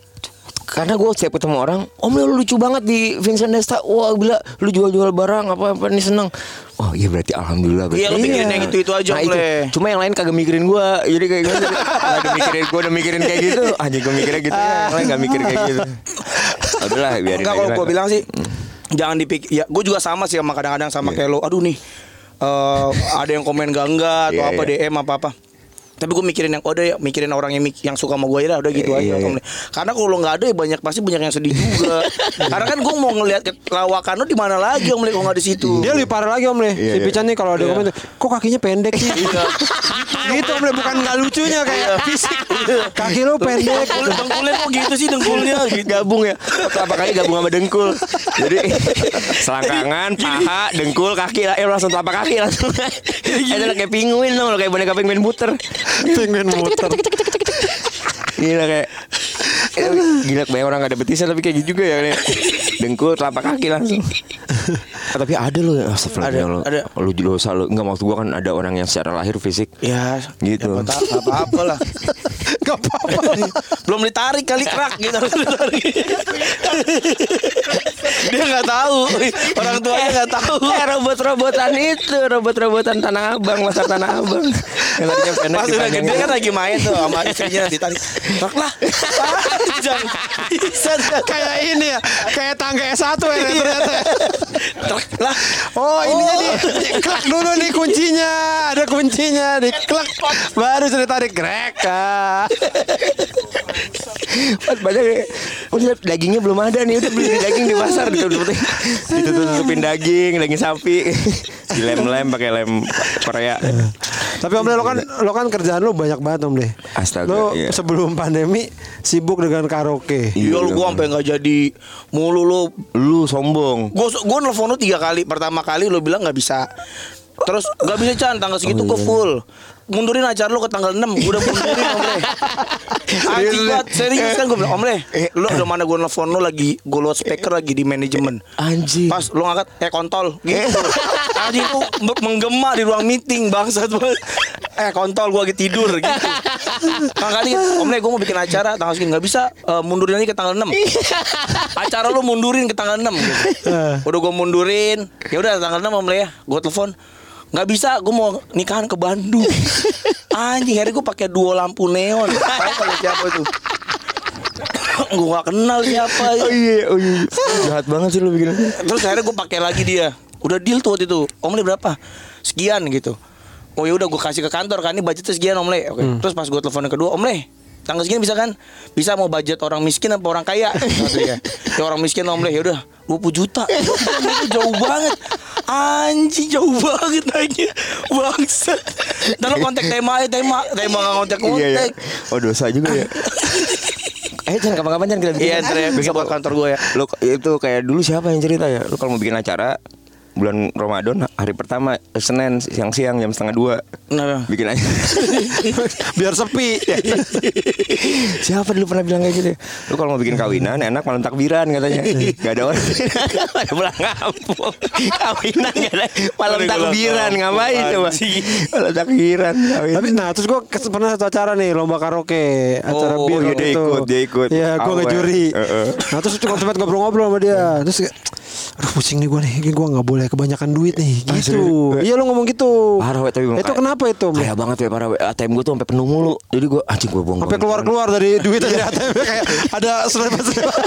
karena gue setiap ketemu orang om lu lucu banget di Vincent Desta. Wah bila lu jual-jual barang apa apa nih seneng. Oh iya berarti alhamdulillah berarti Iya, lu mikirin yang itu-itu aja, nah, Le. cuma yang lain kagak mikirin gue jadi kayak gitu. Ada mikirin gue udah mikirin kayak gitu. Anjing gue mikirnya gitu. Ya yang lain gak mikir kayak gitu. Udahlah biarin Enggak aja kalau gue bilang sih jangan dipikir ya gue juga sama sih sama kadang-kadang sama Iya. kayak lo aduh nih eh, ada yang komen gak enggak atau Iya, apa iya. DM apa apa Tapi gue mikirin yang oh, udah ya, mikirin orang yang yang suka sama gue ya udah gitu Iya, aja. iya. Om Le. Karena kalau nggak ada ya banyak pasti banyak yang sedih juga. Karena kan gue mau ngelihat lawakan lu di mana lagi Om Le kalau nggak di situ. Dia lebih parah lagi Om Le. Iya, si iya. Pican nih kalau ada Iya. komen kok kakinya pendek sih. Iya. gitu Om Le bukan nggak lucunya kayak fisik. Kaki lu pendek. Dengkul, dengkulnya kok gitu sih dengkulnya gitu. gabung ya apa kali gabung sama dengkul jadi selangkangan paha dengkul kaki lah eh langsung telapak kaki langsung ada kayak pinguin dong kayak boneka penguin muter Pengen muter. gila kayak gila banyak orang gak ada betisnya tapi kayak gitu juga ya dengkul telapak kaki langsung Ah, tapi ada loh ya Ada, lo lu dosa lu enggak maksud gua kan ada orang yang secara lahir fisik Ya, Gitu. ya, nggak apa- apa-apa lah. Gak apa-apa. Belum ditarik kali kerak gitu. Dia nggak tahu. Orang tuanya nggak tahu. Kayak robot-robotan itu Robot-robotan Tanah Abang Pasar Tanah Abang Pas udah gede kan lagi main tuh sama istrinya ditarik. Kerak lah. Kayak ini ya, kayak tangga S1 ya ternyata. Kerak lah. Oh, ininya di klak dulu nih kuncinya. Ada kuncinya di klak. Baru sudah tarik grek. Ah. Banyak kayak, udah dagingnya belum ada nih udah beli daging di pasar ditutup ditutupin daging daging sapi dilem-lem pakai lem Korea Tapi Om lo kan lo kan kerjaan lo banyak banget Om Le. Astaga, Lo iya. sebelum pandemi sibuk dengan karaoke. Iya lu gua sampai nggak jadi mulu lu. lu sombong Gua gua nelfon lu tiga kali. Pertama kali lu bilang nggak bisa. Terus nggak bisa Chan tanggal segitu gua full. Mundurin acara lu ke tanggal 6 Gua udah mundurin Om Le Anjing banget Serius kan gue bilang Om Le Lu udah mana gue nelfon lu lagi Gue load speaker lagi di manajemen anjing. Pas lu ngangkat Eh kontol. Gitu. Anjing tuh me- menggema di ruang meeting Bangsat. Banget Eh kontol gue lagi tidur. Gitu. Kali Om Le gue mau bikin acara. Tanggal segini Gak bisa eh, Mundurin lagi ke tanggal 6 Acara lu mundurin ke tanggal 6 gitu. Udah gue mundurin. Ya udah tanggal 6 Om Le ya. Gue telepon nggak bisa gue mau nikahan ke Bandung anjing hari gue pakai dua lampu neon tahu kalau siapa tuh gue gak kenal siapa ya. oh iya oh iya jahat banget sih lu bikin Terus akhirnya gue pakai lagi dia. Udah deal tuh waktu itu. Om berapa? Sekian gitu. Oh ya udah gue kasih ke kantor kan ini budgetnya sekian Om Le. Oke. Terus pas gue telepon yang kedua, Om Le, tanggal segini bisa kan? Bisa mau budget orang miskin apa orang kaya? Dia. Ya orang miskin Om ya udah 20 juta. jauh banget. Anjing jauh banget naiknya Bangsat Dan lo kontak tema aja Tema Tema gak kontak iya ya kontak oh dosa juga ya Eh Chan kapan-kapan Chan kita bikin Iya Bisa buat kantor gue ya Lu itu kayak dulu siapa yang cerita ya Lu kalau mau bikin acara Bulan Ramadan hari pertama Senin siang-siang jam setengah dua Nah Bikin aja Biar sepi. Siapa dulu pernah bilang kayak gitu ya? Lu kalau mau bikin kawinan enak malam takbiran katanya Gak ada orang pulang kampung Kawinan gak ada Malam Orang takbiran Ngapain coba. Malam takbiran kawinan. Tapi nah terus gue pernah satu acara nih lomba karaoke acara Oh, bir iya, dia itu. ikut, dia ikut. Iya gue ngejuri. Heeh. Nah terus cuma sempat ngobrol-ngobrol sama dia. Terus aduh pusing nih gue nih, gue nggak boleh kebanyakan duit nih. Ah, Gitu. serius? Iya lo ngomong gitu. Parah we, tapi Itu kayak- kenapa itu? Om? Kaya banget ya parah we. ATM gue tuh sampai penuh mulu Jadi gue anjing gue buang Sampai keluar-keluar dari duit dari ATM kayak ada selebet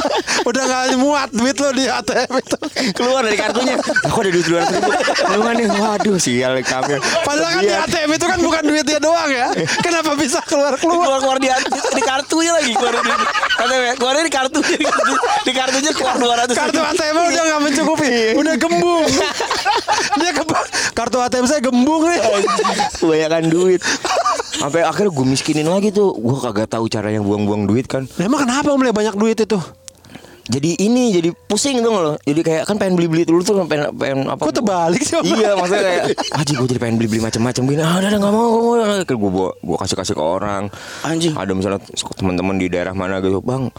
udah nggak muat duit lo di ATM itu. Keluar dari kartunya Aku ada duit 200 ribu Keluar nih Waduh sial kami Padahal kan di ATM itu kan bukan duit dia doang ya. Kenapa bisa keluar-keluar? keluar keluar di, di, di kartunya lagi keluar di KTP keluarnya di kartunya di, kartu- di kartunya keluar dua ratus Kartu ATM udah nggak mencukupi, udah gembung. Dia ke kartu ATM saya gembung nih. Kebanyakan duit Sampai akhirnya gue miskinin lagi tuh Gue kagak tahu cara yang buang-buang duit kan Nah, emang kenapa om banyak duit itu? Jadi ini jadi pusing tuh loh Jadi kayak kan pengen beli-beli dulu tuh pengen, pengen apa Kok terbalik sih? Iya maksudnya kayak Aji gue jadi pengen beli-beli macam-macam gini Ah udah nggak mau gue mau gue Gue kasih-kasih ke orang Anjing. Ada misalnya teman-teman di daerah mana gitu Bang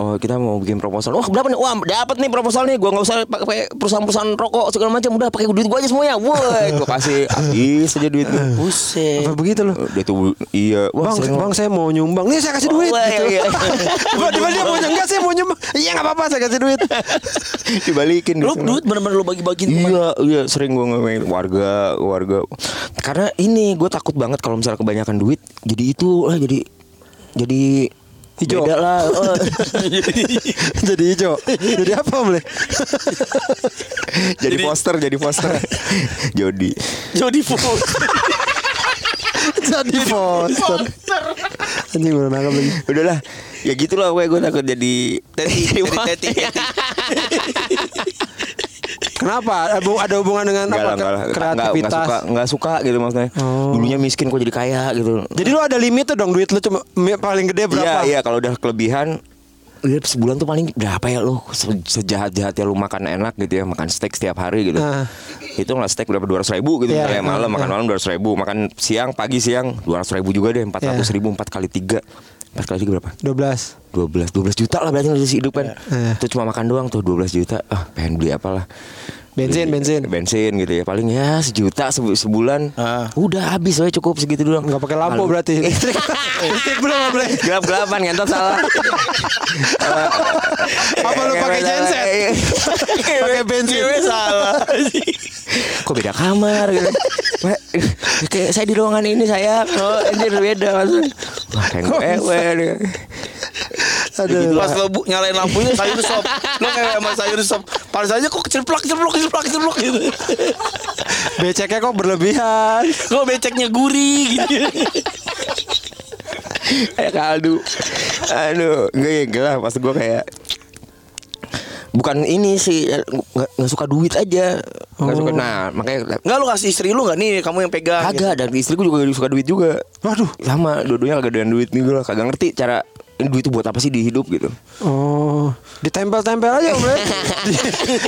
Oh kita mau bikin proposal Wah berapa nih Wah dapat nih proposal nih Gue nggak usah pakai perusahaan-perusahaan rokok segala macam Udah pakai duit gue aja semuanya Woi Gue kasih Habis aja duit gue buset Apa begitu loh? Dia tuh Iya Wah Bang, sering bang saya mau nyumbang. Nih saya kasih duit. Wah, gitu. iya, iya. Tiba-tiba dia mau nyumbang, enggak saya mau nyumbang. Iya nggak apa-apa saya kasih duit. Dibalikin lu gitu. duit bener-bener lu bagi-bagiin? Iya, iya sering gue ngomongin warga, warga. Karena ini gue takut banget kalau misalnya kebanyakan duit, jadi itu lah jadi jadi Hijau. Beda lah. oh. Jadi hijau. Jadi apa Le? jadi poster, jadi poster. Jody. Jody Food Jadi poster. Anjing baru nangkep lagi. Udahlah, ya gitulah gue gue takut jadi teti, teti. Kenapa? Ada ada hubungan dengan lah, apa? enggak lah. ke- Enggak, enggak Kreativitas. suka, enggak suka gitu maksudnya. Oh. Dulunya miskin kok jadi kaya gitu. Jadi lu ada limitnya dong duit lu cuma paling gede Iya, berapa? iya kalau udah kelebihan Ya, sebulan tuh paling berapa ya lu Se- sejahat-jahatnya lu makan enak gitu ya makan steak setiap hari gitu Nah. itu lah steak berapa dua ratus ribu gitu Iya, kayak malam nah, makan malam dua ratus ribu makan siang pagi siang dua ratus ribu juga deh empat ratus Iya. ribu empat kali tiga empat kali tiga berapa? 12. dua belas. Dua belas juta lah berarti isi hidup kan? Iya. itu cuma makan doang tuh 12 juta. Ah pengen beli apalah Bensin, bensin. bensin gitu ya paling ya sejuta sebu- sebulan Ah. udah habis aja cukup segitu doang Enggak pakai lampu berarti. Listrik. Listrik belum nggak boleh. gelap gelapan ngentot salah Apa lu pakai genset? Pakai bensin. Cewek salah. kok beda kamar gitu kayak saya di ruangan ini saya oh anjir beda maksudnya wah kayak gue Aduh. Pas lo bu, nyalain lampunya sayur sop. Lo kayak sama sayur sop. Panas aja kok kecilplak kecilplak kecilplak kecilplak gitu. Beceknya kok berlebihan. Kok beceknya gurih gitu. Kayak kaldu. Aduh enggak ya enggak lah. Pas gue kayak bukan ini sih nggak nggak suka duit aja. Nggak suka nah makanya Enggak lu kasih istri lu gak nih Kamu yang pegang gitu. kagak dan istriku juga suka duit juga. Waduh. sama dua-duanya kagak doyan duit nih gue kagak ngerti cara duit itu buat apa sih di hidup gitu Oh, ditempel-tempel aja Om di,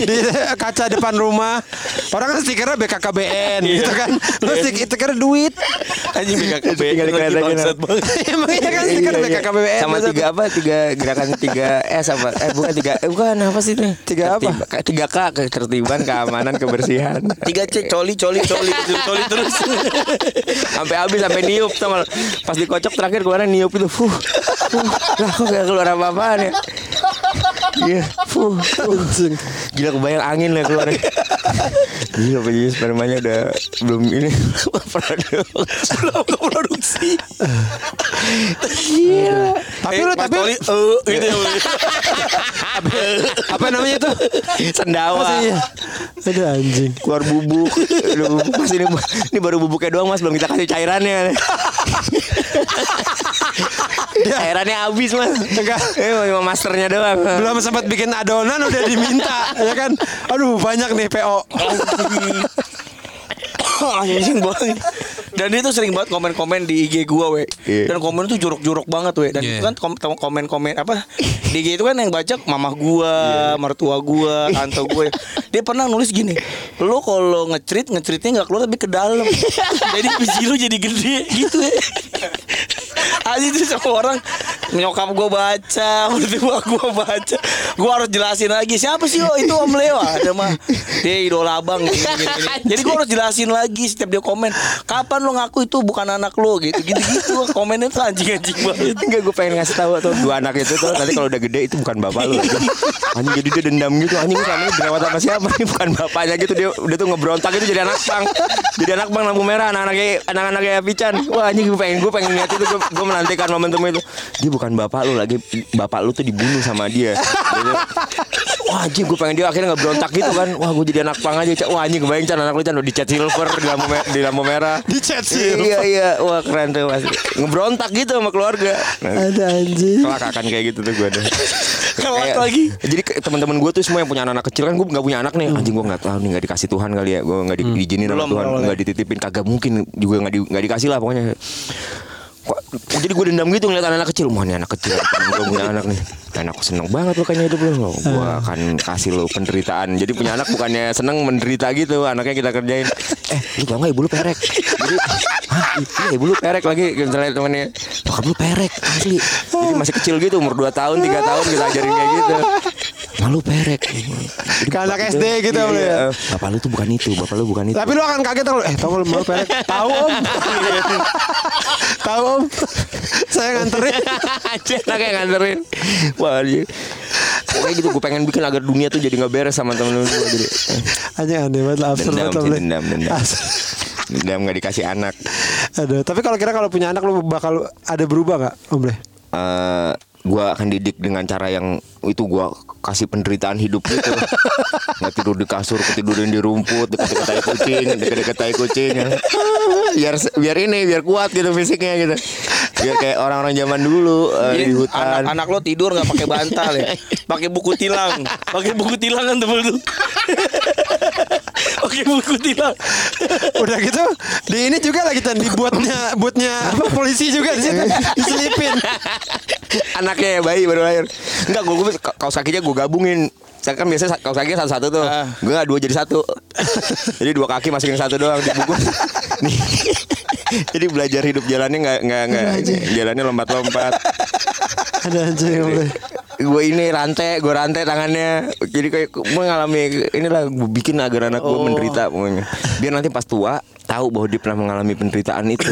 di kaca depan rumah. Orang kan stikernya BKKBN gitu kan. Lu stik stiker duit. Anjing BKKB Tinggal dikelihat aja, bangsat banget. Emang iya kan stiker Iya, iya. BKKBN. sama tiga apa tiga gerakan tiga S apa eh bukan tiga eh, bukan apa sih ini Tiga apa? Tiga K ketertiban keamanan kebersihan Tiga cek coli coli coli coli terus sampai habis sampai niup nggak? pas dikocok terakhir kemarin niup itu fuh, fuh lah kok gak keluar apa apaan ya. Iya, fuh, fuh. Gila kebayang angin lah keluar. Gila Jis spermanya udah belum ini. Produksi. Belum produksi Tapi Eh, lu Mas tapi eh gitu. Ya apa namanya itu? Sendawa. Iya. Aduh anjing. keluar bubuk. Bubuk mas ini, ini baru bubuknya doang mas. Belum kita kasih cairannya cairannya habis mas Enggak. eh cuma masternya doang Belum sempat bikin adonan udah diminta ya kan. Aduh banyak nih PO. Anjing banget Dan dia tuh sering banget komen-komen di IG gua we Iya. Dan komen tuh jorok-jorok banget we Dan Iya. itu kan kom- kom- komen-komen apa Di IG itu kan yang baca mamah gua, mertua gua, tante gue Dia pernah nulis gini Lo kalau ngecerit, ngeceritnya gak keluar tapi ke dalam Jadi visi lu jadi gede gitu ya Aja itu sama orang Nyokap gua baca Mertua gua baca Gua harus jelasin lagi Siapa sih oh, itu Om Leo Ada mah Dia idola abang gini, gini, gini. Jadi gua harus jelasin lagi Setiap dia komen Kapan lo ngaku itu bukan anak lo gitu Gitu-gitu Komennya tuh anjing-anjing banget Enggak gue pengen ngasih tahu tuh dua anak itu tuh nanti kalau udah gede itu bukan bapak lu. Anjing jadi dia dendam gitu. Anjing lu selama ini dirawat sama siapa? Ini bukan bapaknya gitu dia udah tuh ngebrontak itu jadi anak pang. Jadi anak pang lampu merah anak-anaknya anak-anaknya Pican. Wah anjing gue pengen gue pengen lihat itu gue, gue menantikan momentum itu. Dia bukan bapak lu lagi bapak lu tuh dibunuh sama dia. Wah anjing gue pengen dia akhirnya ngebrontak gitu kan. Wah gue jadi anak pang aja. Cak. Wah anjing kebayang Chan anak lu Chan udah dicat silver di lampu merah, di lampu merah. Di chat sih. Iya iya, wah keren tuh mas. Ngebrontak gitu sama keluarga. Nah, Ada anjing. kelak akan kayak gitu tuh gue ada. Kelak lagi. Jadi teman-teman gue tuh semua yang punya anak-anak kecil kan gue nggak punya anak nih. Anjing gue nggak tahu nih nggak dikasih Tuhan kali ya. Gue nggak di, diizinin sama Tuhan, nggak dititipin. Kagak mungkin juga nggak di, nggak dikasih lah pokoknya. Kok- Jadi gue dendam gitu ngeliat anak-anak kecil. Wah ini anak kecil Gue punya anak nih. Dan aku seneng banget lo kayaknya hidup lo Gue akan kasih lo penderitaan. Jadi punya anak bukannya seneng menderita gitu Anaknya kita kerjain. Eh lu tau gak ibu lu perek? Jadi Hah? Iya ibu lu perek lagi Misalnya temennya. Bokap lu perek asli. Jadi masih kecil gitu Umur 2 tahun 3 tahun kita ajarin kayak gitu Malu perek Ke anak SD itu- gitu, iya, Bro, iya. ya? Bapak lu tuh bukan itu Bapak lu bukan itu Tapi lu akan kaget kalau eh tahu lu mau perek. Tahu Om. tahu Om. Saya nganterin. Anjir anaknya nganterin Wah anjir Pokoknya gitu gue pengen bikin agar dunia tuh jadi gak beres sama temen-temen gue Jadi eh, Anjing aneh banget lah absurd Dendam banget dendam dendam Dendam gak dikasih anak Aduh, tapi kalau kira kalau punya anak lu bakal ada berubah gak Om Le? eh gue akan didik dengan cara yang itu gue kasih penderitaan hidup gitu. Nggak tidur di kasur ketidurin di rumput dekat-dekat tai kucing dekat-dekat tai kucing ya. biar biar ini biar kuat gitu fisiknya gitu. Biar kayak orang-orang zaman dulu Jadi di hutan. anak, anak lo tidur nggak pakai bantal ya, pakai buku tilang, pakai buku tilang kan tebel tuh, pakai buku tilang. Udah gitu di ini juga lagi Chan di buatnya buatnya apa, polisi juga di situ diselipin. anaknya ya bayi baru lahir enggak gue, gue kaos kakinya gue gabungin saya kan biasanya kaos kaki satu-satu tuh Ah. gue nggak dua jadi satu jadi dua kaki masukin satu doang dibungkus Nih. jadi belajar hidup jalannya nggak nggak nggak jalannya lompat-lompat Ada anjing boleh. gue ini rantai gue rantai tangannya. Jadi kayak gue mengalami inilah gue bikin agar anak gue menderita pokoknya. Biar nanti pas tua tahu bahwa dia pernah mengalami penderitaan itu.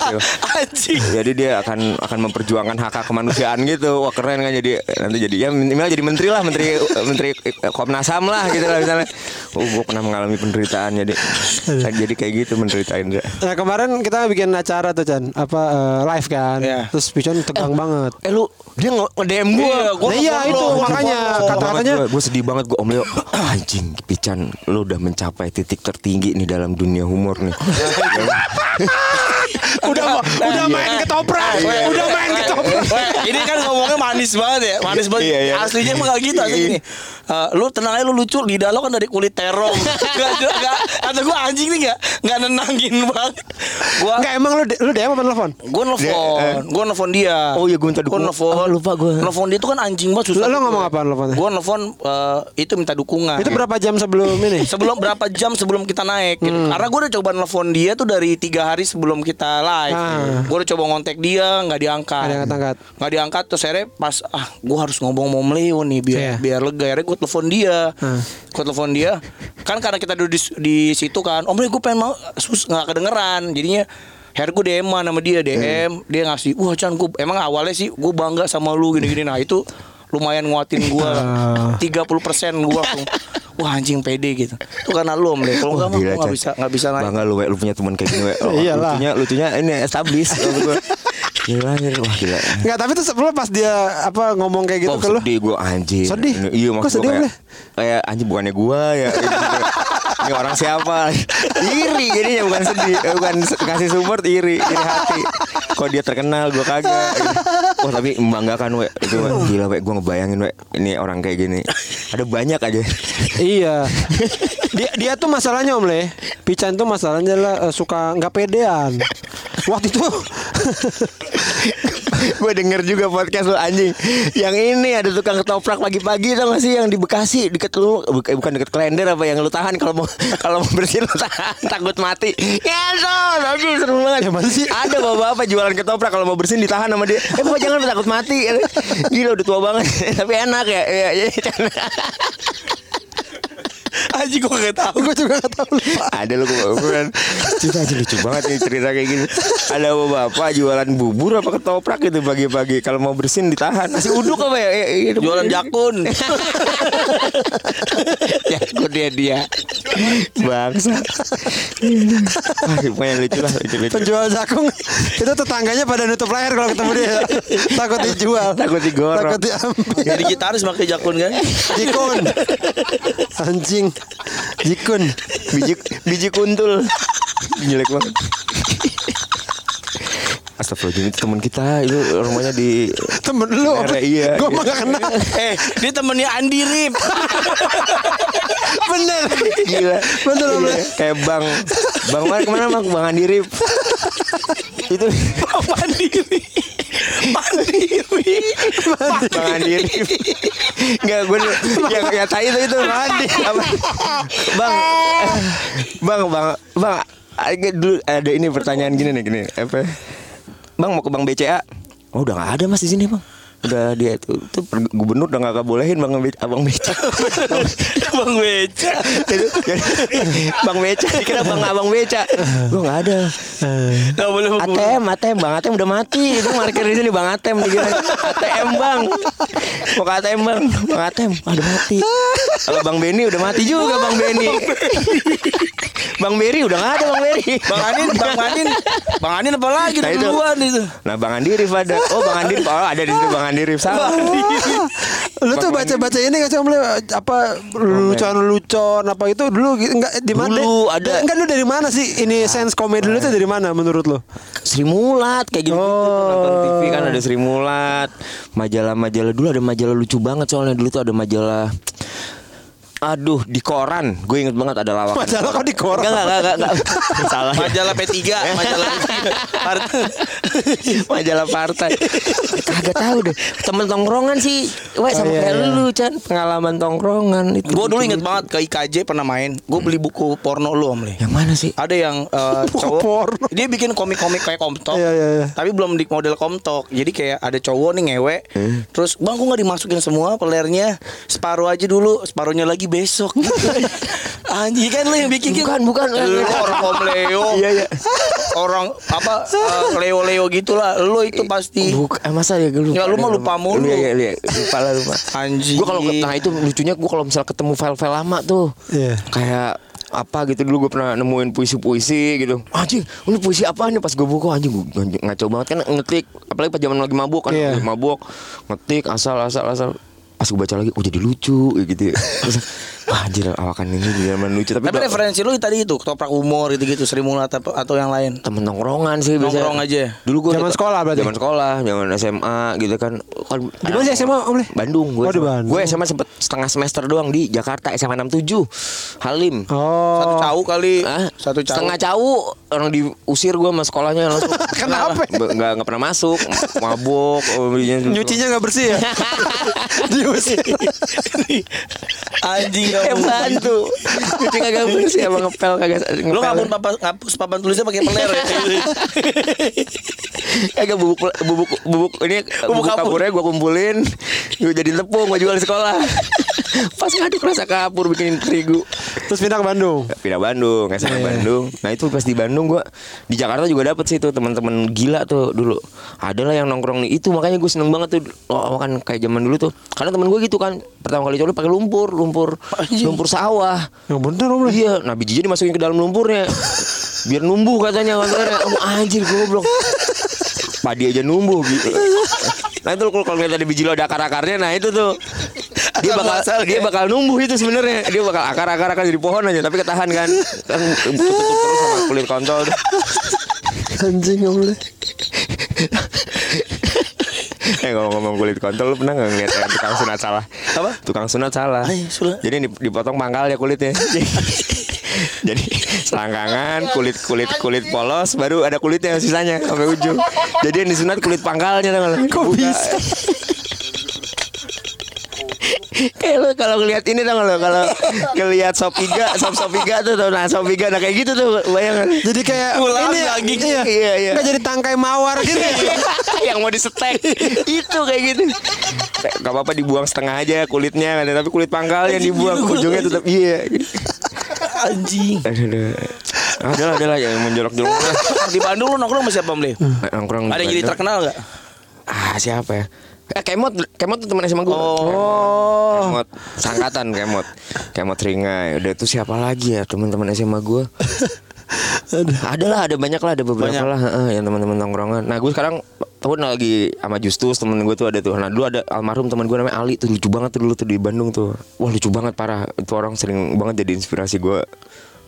Anjing. jadi dia akan akan memperjuangkan hak hak kemanusiaan gitu. Wah keren kan jadi nanti jadi ya minimal jadi menteri lah menteri menteri Komnas Ham lah gitu lah misalnya. Oh gue pernah mengalami penderitaan jadi jadi kayak gitu menderitain dia. Nah kemarin kita bikin acara tuh Chan. Apa eh, live kan. Iya. Terus Pichon tegang banget. eh lu dia nge-DM gue gua. Nah, iya itu makanya kata-katanya gue sedih banget gue Om Leo anjing Pican lu udah mencapai titik tertinggi nih dalam dunia humor nih udah udah main ketoprak. Udah main ketoprak. Weh, ini kan ngomongnya manis banget ya, manis banget. Iya, iya. Aslinya emang gak gitu asli gini. Eh, lu tenang aja lu lucu lidah lo kan dari kulit terong. gak, gak, kata gue anjing nih gak, gak nenangin banget. Gua Enggak emang lu lu DM apa telepon? gue nelfon, gue nelfon dia. Oh iya, gua minta Gue dukungan. nelfon. Oh, lupa gua. Nelfon dia tuh kan anjing banget susah. Lo- ngomong apa nelfonnya? Gue nelfon eh, itu minta dukungan. Itu berapa jam sebelum ini? sebelum berapa jam sebelum kita naik gitu. Hmm. karena gue udah coba nelfon dia tuh dari tiga hari sebelum kita live Ah. gue udah coba ngontek dia nggak diangkat Nggak nggak diangkat terus akhirnya pas ah gue harus ngomong mau Leo nih biar Iya. biar lega akhirnya gue telepon dia Hmm. gue telepon dia kan karena kita duduk di, di situ kan om gue pengen mau sus nggak kedengeran jadinya Akhirnya gue DM sama dia DM Dia ngasih Wah Chan gue Emang awalnya sih Gue bangga sama lu gini-gini Nah itu Lumayan nguatin gue Ah. 30% gue langsung Wah anjing pede gitu Itu karena lu om Leo Kalau enggak mah gue gak bisa Gak bisa naik Bangga lu, we, lu punya teman kayak gini, we. Oh, Iyalah. Lucunya, lucunya ini established. Gila, gila. Wah, gila. Enggak, tapi tuh sebelum pas dia apa ngomong kayak gitu Wah, ke lu. sedih gue anjir. Sedih? Iya maksud sedih, kayak, kayak anjir bukannya gua ya. Ini orang siapa? iri jadinya bukan sedih, eh, bukan kasih support iri, iri hati. Kok dia terkenal gua kagak. Wah tapi membanggakan we itu we. gila we gue ngebayangin we ini orang kayak gini. Ada banyak aja. Iya. Dia dia tuh masalahnya Om Le. Pican tuh masalahnya lah eh, suka nggak pedean. Waktu itu gue denger juga podcast lu anjing Yang ini ada tukang ketoprak pagi-pagi tau gak sih Yang di Bekasi deket lu Bukan bukan deket klender apa yang lu tahan Kalau mau kalau mau bersihin lu tahan Takut mati Ngentot anjing seru banget Ya, sih? Ada bapak-bapak jualan ketoprak Kalau mau bersihin ditahan sama dia. Eh bapak jangan takut mati. Gila udah tua banget. Tapi enak ya. Iya iya Anjing gue gak tau gue juga gak tahu lupa. Ada lu kan Cerita aja lucu banget nih cerita kayak gini Ada bapak jualan bubur apa ketoprak gitu pagi-pagi Kalau mau bersihin ditahan Nasi uduk apa ya? Ya, ya, Jualan jakun Jakut dia dia Bangsa Lumayan lucu lah lucu, lucu. Penjual jakung itu tetangganya pada nutup layar kalau ketemu dia. Takut dijual. Takut digorok. Takut diambil. Jadi gitaris pakai jakun kan Jikun. Anjing. Jikun. Biji biji kuntul Jelek banget Astagfirullahaladzim itu teman kita itu rumahnya di Temen lu. Merah, iya, Gue iya. mah gak kenal. Eh dia temennya Andi Rip Bener. gila Le. Iya, kayak bang bang mana ke mana bang bang Andirip itu Mandiri. Mandiri. Nggak gue yang yang tai itu itu Andi apa? Bang bang bang bang dulu ada ini pertanyaan gini nih gini. Apa? Bang mau ke bang BCA oh udah nggak ada mas di sini bang udah dia itu, itu gubernur udah nggak bolehin bang abang beca Bang Beca bang beca kira bang abang beca gue nggak ada Gak boleh ATM, ATM, Bang ATM udah mati. Itu parkir di sini Bang ATM dikira. ATM Bang. Mau ke ATM Bang. Bang ATM, ah, udah mati. Kalau Bang Beni udah mati juga Bang Beni. Bang Beri udah gak ada Bang Beri. Bang Anin Bang Anin Bang Anin apa lagi Nah, itu. duluan itu Nah Bang Andi Rif ada. Oh Bang Andi. Oh ada di situ Bang Andi Rif. Salah. Lu tuh baca-baca ini gak sih apa lucuan-lucuan apa itu dulu gitu, enggak di mana? Dulu ada. Enggak lu dari mana sih ini sense komedi lu itu dari mana menurut lu? Sri Mulat kayak gitu, -gitu Oh. nonton TV kan ada Sri Mulat majalah-majalah dulu ada majalah lucu banget soalnya dulu tuh ada majalah Aduh di koran Gue inget banget ada lawakan Majalah kok di koran? Enggak enggak enggak, enggak. Salah Majalah P3, majalah Partai. Majalah partai Kagak tahu deh Temen tongkrongan sih Wah sama Oh, iya, kayak iya. lu Chan Pengalaman tongkrongan itu Gue dulu inget banget ke IKJ pernah main. Gue beli buku porno lu om Le. Yang mana sih? Ada yang Buku cowok porno. Dia bikin komik-komik kayak komtok Iya, iya, iya. Tapi belum di model komtok Jadi kayak ada cowok nih ngewe Eh. Terus bang gue gak dimasukin semua pelernya Separuh aja dulu Separuhnya lagi besok Anjing kan lu yang bikin kan? Bukan, bukan. Lu orang om Leo Iya, iya. Orang apa eh, Leo-Leo gitulah Lu itu pasti Bukan, eh, masa ya gue lupa. Ya, lu mah lupa mulu. Iya, iya, iya. Lupa lah lupa. Anjing. Gue kalau nah itu lucunya gue kalau misal ketemu file-file lama tuh. Iya. Kayak apa gitu dulu gue pernah nemuin puisi-puisi gitu anjing ini puisi apa nih pas gue buka anjing gue ngaco banget kan ngetik apalagi pas zaman lagi mabuk kan Iya. lagi mabuk ngetik asal asal asal pas gue baca lagi oh jadi lucu gitu ya. Terus, anjir awakan ini di zaman lucu tapi, Tapi gua- referensi lu tadi itu Ketoprak humor gitu-gitu Sri Mulat atau, atau yang lain temen nongkrongan sih biasanya. Nongkrong aja. Dulu gue Zaman sekolah berarti? Zaman sekolah, zaman SMA gitu kan. kan Di mana sih SMA Om Le? Bandung gue. Oh, di Bandung. Gue SMA sempet setengah semester doang di Jakarta SMA 67 Halim. Oh. Satu cau kali Ah, Satu cau setengah cau orang diusir gue sama sekolahnya langsung. Kenapa? Nggak nggak pernah masuk, mabok. oh, iya. Nyucinya nggak bersih ya? Diusir. Anjing Kayak bantu Cuci kagak bersih Emang ngepel kagak Lu ngepel. ngapun papa, ngapus papan tulisnya pakai peler ya Kagak bubuk bubuk bubuk ini bubuk, kapur. kapurnya gue kumpulin, gue jadi tepung gue jual di sekolah. Pas ngaduk rasa kapur bikinin terigu. Terus pindah ke Bandung. Pindah Bandung, SMA Iya. Bandung. Nah itu pas di Bandung gue di Jakarta juga dapet sih tuh teman-teman gila tuh dulu. Ada lah yang nongkrong nih itu makanya gue seneng banget tuh. Oh kan kayak zaman dulu tuh. Karena temen gue gitu kan pertama kali coba pakai lumpur, lumpur, Anjing. lumpur sawah. Yang bener Om. Iya, nah bijinya dimasukin ke dalam lumpurnya. Biar numbuh katanya katanya. Oh, anjir goblok. Padi aja numbuh gitu. Nah itu kalau kalau lihat ada biji lo ada akar-akarnya, nah itu tuh dia bakal muasal, dia ya. bakal numbuh itu sebenarnya. Dia bakal akar-akar akan jadi pohon aja, tapi ketahan kan. Kan tutup terus sama kulit kontol. tuh. Anjing Om Le. Eh kalau ngomong kulit kontol lu pernah nggak ngeliat yang tukang sunat salah? Apa? Tukang sunat salah. Ah, iya, sunat. Jadi dip- dipotong pangkalnya kulitnya. Jadi selangkangan kulit kulit kulit polos baru ada kulitnya sisanya sampai ujung. Jadi yang disunat kulit pangkalnya tau? Kok bisa? Kayak lo kalau ngeliat ini tau nggak lo kalau ngeliat sop iga, sop sop iga tuh tuh nah sop iga nah kayak gitu tuh bayangan. Jadi kayak Ulang ini ya, lagi. iya, Iya, iya. Nggak jadi tangkai mawar gitu. ya. yang mau disetek itu kayak gitu gak apa-apa dibuang setengah aja kulitnya kan, tapi kulit pangkal yang dibuang ujungnya tetap iya Anjing aduh aduh ada lah ada lah yang menjolok-jolok Di Bandung lu nongkrong sama siapa Om Le? nongkrong Ada yang jadi terkenal gak? ah siapa ya Eh, Kemot, Kemot tuh teman SMA gue. Oh. Kemot, sangkatan Kemot. Kemot Ringai. Udah itu siapa lagi ya teman-teman SMA gue? ada lah, ada banyak lah, ada beberapa Banyak. lah heeh, yang teman-teman tongkrongan. Nah gue sekarang tahun lagi sama Justus temen gue tuh ada tuh. Nah dulu ada almarhum teman gue namanya Ali tuh lucu banget tuh dulu tuh di Bandung tuh. Wah lucu banget parah. Itu orang sering banget jadi inspirasi gue.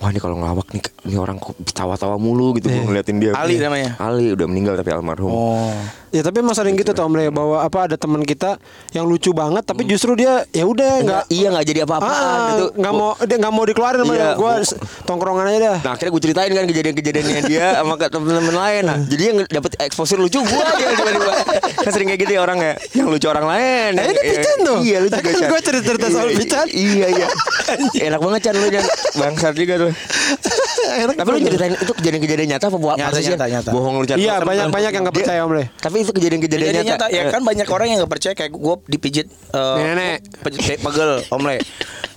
Wah ini kalau ngelawak nih, ini orang kok tawa-tawa mulu gitu gue ngeliatin dia. Ali namanya? Ali udah meninggal tapi almarhum. Oh Ya tapi emang sering gitu Om Le bahwa apa ada teman kita yang lucu banget tapi justru dia ya udah nggak Iya nggak jadi apa-apaan ah, gitu. nggak mau dia nggak mau dikeluarin sama Iya, gua bu- tongkrongan aja dah. Nah akhirnya gue ceritain kan kejadian-kejadiannya dia sama ke temen-temen lain nah, Jadi yang dapet exposure lucu gue aja tiba-tiba Kan sering kayak gitu ya orang ya Yang lucu orang lain Nah, ini Iya, Pican tuh. Iya lu juga Kan Chan. gua cerita-cerita soal Iya, Pican. Iya iya Enak banget Chan lu Chan Bangsat juga tuh Enak Tapi lu ceritain itu kejadian-kejadian nyata apa buat Nyata, nyata, nyata. Bohong lu Iya banyak banyak yang nggak percaya Om Le. Tapi itu kejadian-kejadian Jadi nyata, nyata ya kan banyak orang yang gak percaya kayak gue dipijit eh, Nenek. pijit pegel Om Le.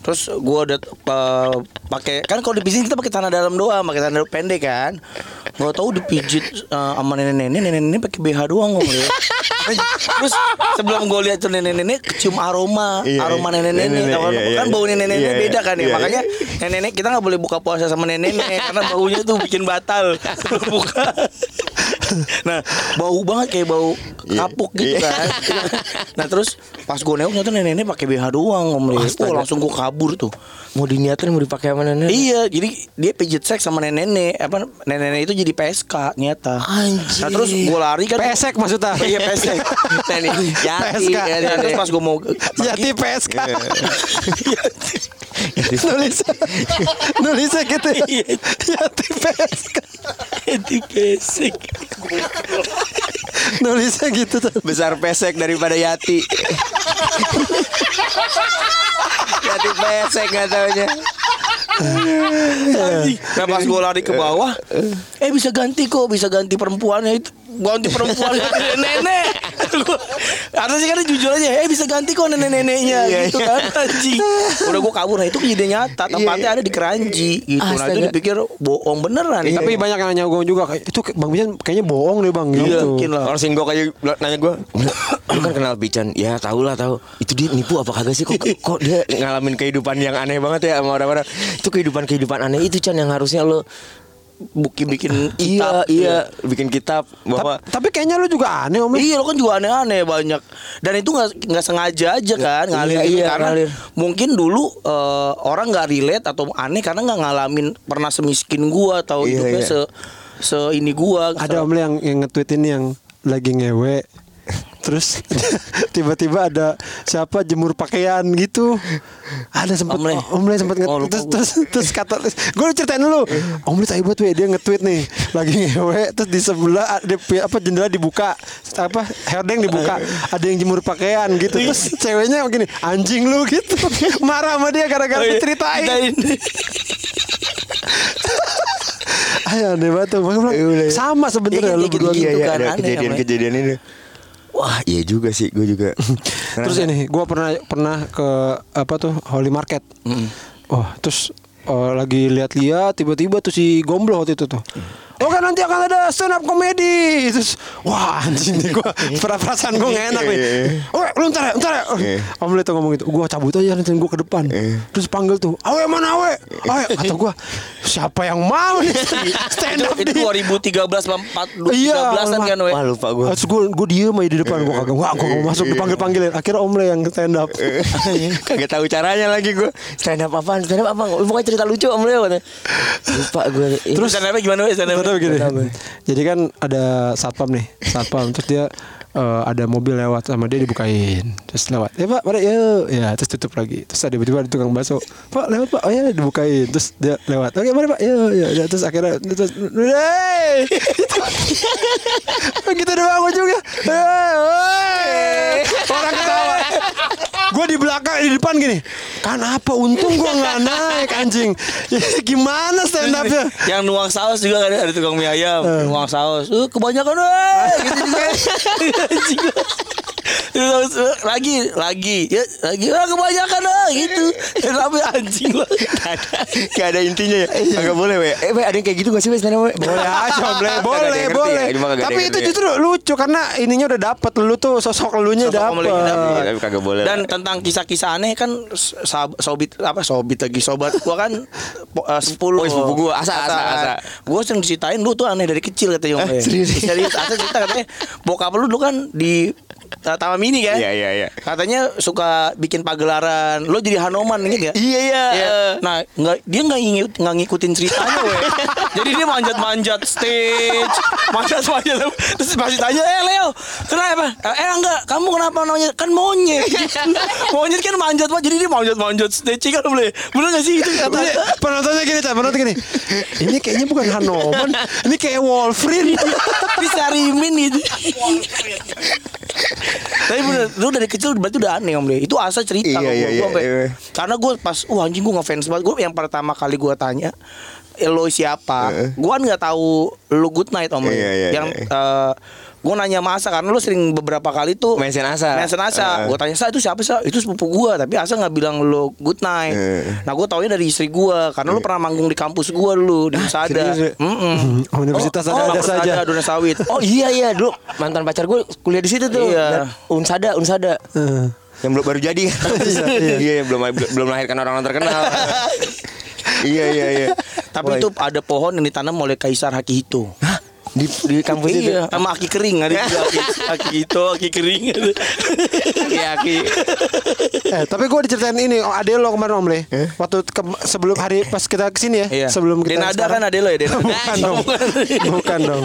Terus gue udah eh, pakai kan kalau dipijit kita pakai tanah dalam doang, pakai tanah pendek kan. Gak tahu dipijit eh, sama nenek-nenek, nenek-nenek pakai BH doang Om Le. Terus sebelum gue lihat tuh nenek-nenek kecium aroma, Iya, aroma iya. nenek-nenek. Nenek-nenek, kan? iya, iya, kan bau iya. nenek-nenek Iya, beda kan ya. iya, Makanya nenek-nenek kita nggak boleh buka puasa sama nenek-nenek karena baunya tuh bikin batal. Buka. nah bau banget kayak bau kapuk gitu Iya. kan nah terus pas gue nengok ternyata nenek-nenek pakai BH doang om oh langsung gue kabur tuh Mau diniatin mau dipakai sama nenek. Iya, jadi dia pijit seks sama nenek-nenek. Apa nenek-nenek itu jadi PSK nyata. Anjir. Nah terus gue lari kan. Pesek maksudnya. Iya pesek. Nih, Yati, PSK. ya, Nah, terus pas gue mau Yati PSK. Iya. Nulisnya Nulisnya gitu ya. Iya. Yati PSK. di pesek. Nulisnya gitu tuh. besar pesek daripada Yati. Yati pesek nggak taunya. Nah pas gue lari ke bawah, eh bisa ganti kok, bisa ganti perempuannya itu. Ganti perempuan ganti nenek. Harusnya sih kan jujur aja, eh bisa ganti kok nenek-neneknya Iya, gitu iya. kan anjing. Udah gue kabur, nah itu kejadian nyata, tempatnya ada di Keranji gitu. Nah itu dipikir bohong beneran. Tapi banyak yang nanya gue juga kayak itu Bang Bijan kayaknya bohong deh Bang Iya, gitu. mungkin lah. Orang singgok aja nanya gue Lu kan kenal Bican Ya tau lah tau Itu dia nipu apa kagak sih Kok, kok dia ngalamin kehidupan yang aneh banget ya Sama orang-orang Itu kehidupan-kehidupan aneh itu Chan Yang harusnya lo Bukin bikin Iya kitab, iya Bikin kitab Ta- Bahwa tapi kayaknya lu juga aneh Om. Iya lo kan juga aneh-aneh banyak dan itu nggak nggak sengaja aja kan ngalir Iya, gitu iya, karena ngalir. mungkin dulu eh, orang nggak relate atau aneh karena nggak ngalamin pernah semiskin gua atau Iya, hidupnya iya. se se ini gua Ada Om yang, yang nge-tweet ini yang lagi ngewe Terus tiba-tiba ada siapa jemur pakaian gitu. Ada sempat Om Le. Om Le sempat nge Oh, terus, terus terus kata gue ceritain dulu. Om Le tai buat we dia nge-tweet nih lagi ngewe terus di sebelah ada apa jendela dibuka apa hordeng dibuka ada yang jemur pakaian gitu terus ceweknya begini anjing lu gitu marah sama dia gara-gara Oh, iya. diceritain Ceritain. Ayo aneh banget tuh. Bilang, sama sebenarnya Iya, lu berdua gitu-gitu gitu. kan, ada aneh kejadian-kejadian ini Wah iya juga sih Gue juga Terus ini, gue pernah pernah ke apa tuh Holy Market. Oh, terus oh, lagi lihat-lihat tiba-tiba tuh si Gomblo waktu itu tuh. Oh kan nanti akan ada stand up comedy Terus Wah anjing nih gue Perasaan gue gak enak nih. Oh lu ntar ya ntar ya. Oh, Iya. Om tuh ngomong gitu? Gue cabut aja nanti gue ke depan. Terus panggil tuh Awe mana awe? Awe Kata gue Siapa yang mau nih? Stand up itu di 2013 4 Iya 2013an kan we. Wah lupa gue Terus gue gue diem aja di depan gue kagak wah gue mau masuk dipanggil panggilin akhirnya Om Le yang stand up Kagak tahu caranya lagi gue Stand up apaan? Stand up apa? Pokoknya cerita lucu Om katanya. Lupa gue Terus stand up gimana we? Stand up? Begini. Jadi kan ada satpam nih, satpam. Terus dia eh, ada mobil lewat sama dia dibukain. Terus lewat. Ya pak, pada ya, ya. Terus tutup lagi. Terus ada tiba-tiba ada tukang bakso. Pak lewat pak, oh ya dibukain. Terus dia lewat. Oke mana pak? Ya, ya. ya. Terus akhirnya terus, hey, kita doang ujungnya. Hey, hey. Orang ketawa. Gue di belakang di depan gini. Kan apa untung gue nggak naik anjing. Gimana stand upnya? Yang nuang saus juga ada, ada tukang mie ayam, Eh. nuang saus. Eh, kebanyakan gitu juga. Anjing. Terus lagi lagi ya lagi ah, kebanyakan ah gitu. Tapi anjing lah. Gak ada intinya ya Kagak boleh we Eh we ada yang kayak gitu gak sih we up we Boleh aja Kagak ada boleh, boleh. ya, kagak ada Tapi itu ya. justru lucu karena ininya udah dapet lu tuh sosok elunya dapet. Iya, Tapi kagak boleh Dan tentang kisah-kisah aneh kan sobit apa sobit lagi sobat gua kan eh, sepuluh. Oh, sepupu gua. Asa, asa, asa. Gua sering diceritain lu tuh aneh dari kecil katanya Om. Eh, serius? Serius. Asa cerita katanya bokap lu dulu kan di Taman Mini kan? Iya, iya, iya. Katanya suka bikin pagelaran. Lo jadi Hanoman gitu ya? Iya iya Nah, nggak dia nggak ngikut nggak ngikutin ceritanya, weh. Jadi dia manjat-manjat stage, manjat-manjat. Terus pasti tanya, eh Leo, kenapa? Eh enggak, kamu kenapa namanya? Kan monyet. Gitu. monyet kan manjat banget, jadi dia manjat-manjat stage kan boleh. Bener gak sih itu kata? Ini penontonnya gini, Cak, penonton gini. Ini kayaknya bukan Hanoman, ini kayak Wolverine. Bisa rimin gitu. Tapi bener, lu dari kecil berarti udah aneh om Le. Itu asa cerita Iya, iya, gua, iya, iya. Karena gue pas, wah anjing gue ngefans banget. Gue yang pertama kali gue tanya, eh, lo siapa? Gue kan nggak tahu lu good night om. Iya, iya, yang iya. Gue nanya sama Asa karena lu sering beberapa kali tuh Mention Asa. Mention Eh. Asa. Gue tanya Sa itu siapa Sa? Itu sepupu gue. Tapi Asa nggak bilang lu good night. Eh. Nah gue taunya dari istri gue karena lu pernah manggung di kampus gue dulu di Sada. serius ya? Mm-mm. Oh, Universitas oh, oh, saja. Ada Dona Sawit. Oh iya iya dulu mantan pacar gue kuliah di situ tuh. Iya. Unsada, Unsada. Eh. Yang belum baru jadi. iya. Iya, belum belum melahirkan orang-orang terkenal. iya iya iya. Tapi itu ada pohon yang ditanam oleh Kaisar Hakihito. Di di kampus itu. Iya, sama aki kering ada juga aki, aki itu, aki kering. Iya, Ki. Eh, tapi gue diceritain ini, oh, ade lo kemarin Om Le. Waktu ke- sebelum hari pas kita ke sini ya, Iya. sebelum kita Denada sekarang. kan ada lo ya Denada. Bukan dong. Bukan dong.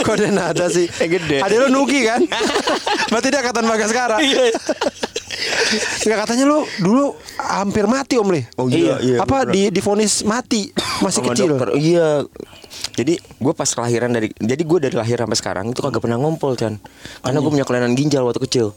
Kok Denada sih? Eh, gede. Ade lo Nugi kan? Berarti dia angkatan Bagaskara. Iya. Enggak katanya lo dulu hampir mati Om Le. Oh iya, iya, Apa bener. di divonis mati masih kecil. dokter. Iya. Jadi gue pas kelahiran dari jadi gue dari lahir sampai sekarang itu kagak pernah ngompol Chan. Karena gue punya kelainan ginjal waktu kecil.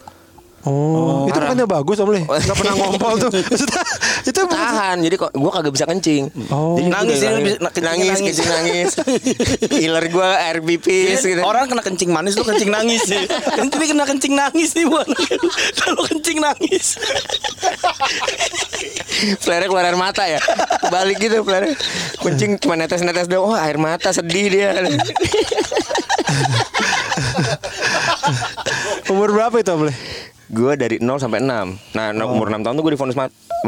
Oh, itu bukannya bagus Om Le? Enggak pernah ngompol tuh. Maksudnya itu Tahan, jadi kok gue kagak bisa kencing. Oh. Jadi gua Nangis, dia lahir- bisa- kencingnya nangis, nangis. kencing nangis. Iler gue air pipis gitu. Orang kena kencing manis lu kencing nangis. Kan ini kena kencing nangis nih bukan. Kalau kencing nangis. Flare keluar air mata ya Balik gitu flare Kuncing cuma netes-netes doang Oh air mata sedih dia umur berapa itu Om Le? Gue dari 0 sampai 6 Nah no- umur 6 tahun tuh gue difonis sama,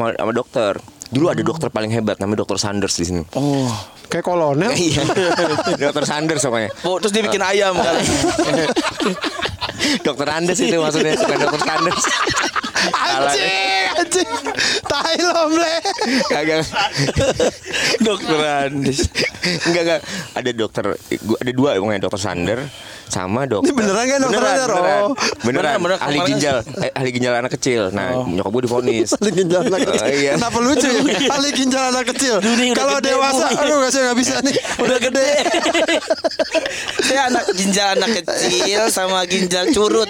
sama dokter Dulu ada dokter paling hebat Namanya dokter Sanders di sini Oh. Kayak kolonel. Iya Dokter Sanders pokoknya Oh, terus dia bikin ayam kali. Dokter Andes itu maksudnya Bukan dokter Sanders. Anjing, anjing. Tai lo Om Le. Kagak Dokter Andes. Enggak enggak Ada dokter gua- Ada dua pokoknya Dokter Sander Sama dokter Ini beneran kan dokter Beneran, Sander? beneran. Oh. Beneran, Beneran, beneran. Ahli ginjal eh, Ahli ginjal anak kecil Nah nyokap gue difonis Ahli ginjal anak kecil. Oh, iya. Kenapa lucu ya? Ahli ginjal anak kecil. Kalau dewasa, Bu. aduh gak sih gak bisa nih. Udah gede. Saya anak ginjal anak kecil sama ginjal curut.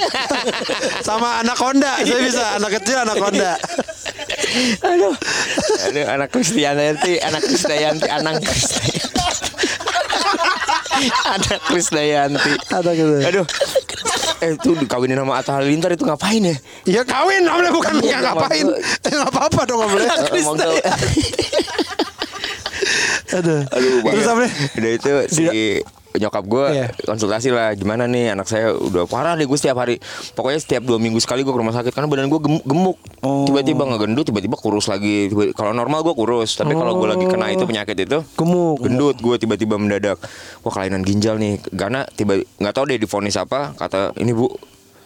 Sama anak Honda, saya bisa. Anak kecil anak Honda. Aduh Aduh anak Kristianti Anak Krisdayanti Anak Krisdayanti Anak Krisdayanti Ada gitu. Aduh Eh itu dikawinin sama Atta Halilintar itu ngapain ya? Ya kawin, Le bukan Iya, nggak ngapain. Eh nggak apa-apa dong tuh Aduh. Aduh, Terus Om Le? Udah itu si nyokap gue Iya. konsultasi lah gimana nih anak saya udah parah deh gue setiap hari. Pokoknya setiap dua minggu sekali gue ke rumah sakit karena badan gue gemuk, gemuk. tiba-tiba nggak gendut tiba-tiba kurus lagi. Kalau normal gue kurus tapi kalau gue lagi kena itu penyakit itu Gemuk. gendut gue tiba-tiba mendadak. Wah kelainan ginjal nih. Karena tiba nggak tahu deh difonis apa kata ini bu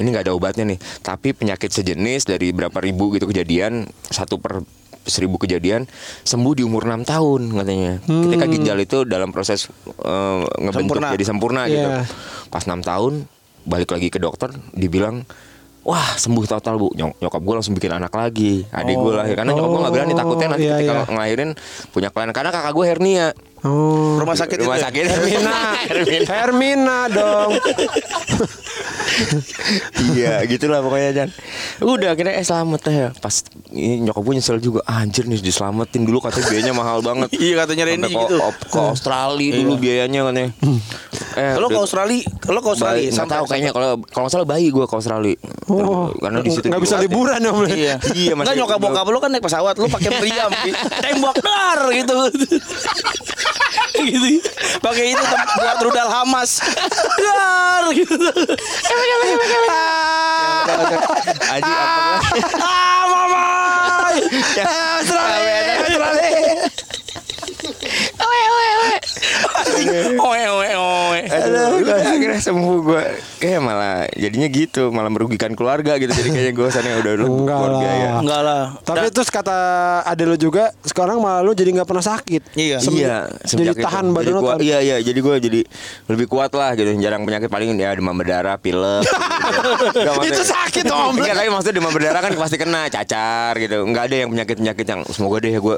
ini nggak ada obatnya nih. Tapi penyakit sejenis dari berapa ribu gitu kejadian satu per seribu kejadian sembuh di umur 6 tahun katanya. Ketika ginjal itu dalam proses eh, ngebentuk Sempurna. jadi sempurna gitu. Iya. pas 6 tahun balik lagi ke dokter dibilang Wah sembuh total bu. Nyok- Nyokap gue langsung bikin anak lagi. Adik gue lahir. Karena nyokap gue gak berani Takutnya nanti iya, ketika iya. ngelahirin Punya kelainan Karena kakak gue hernia Oh. Rumah sakit Rumah itu ya? sakit Hermina. Hermina. Hermina dong. Iya gitulah pokoknya Jan Udah akhirnya eh selamat ya Pas ini nyokap gue nyesel juga Anjir nih diselamatin dulu katanya biayanya mahal banget Iya, katanya Randy Sampai gitu. ke, ke Australia dulu biayanya katanya eh, Lo ke Australia, lo ke Australia nggak tahu kayaknya kalau kalau salah bayi gue ke Australia. Oh. Karena di situ nggak bisa liburan ya Om Le. Iya. Iya, masih- Enggak nyokap bokap lo kan naik pesawat, lo pakai meriam, gitu. tembak dar gitu. Gitu. Pakai itu buat rudal Hamas. Dar gitu. Aji apa? ah, mama. Ya, Australia. Oe oe oe. Aduh, udah, akhirnya sembuh gue Kayak malah jadinya gitu Malah merugikan keluarga gitu Jadi kayaknya gue sana udah lu Enggak keluarga lah. ya Enggak lah. Tapi terus kata ade lo juga sekarang malah lo jadi nggak pernah sakit. Iya. Sem- iya, jadi tahan Jadi badan lo. Iya iya, jadi gue jadi lebih kuat lah gitu. Jarang penyakit paling ya demam berdarah, pilek. gitu. Nggak, Itu sakit, Om. Enggak, tapi maksudnya demam berdarah kan pasti kena cacar gitu. Enggak ada yang penyakit penyakit yang semoga deh ya gue.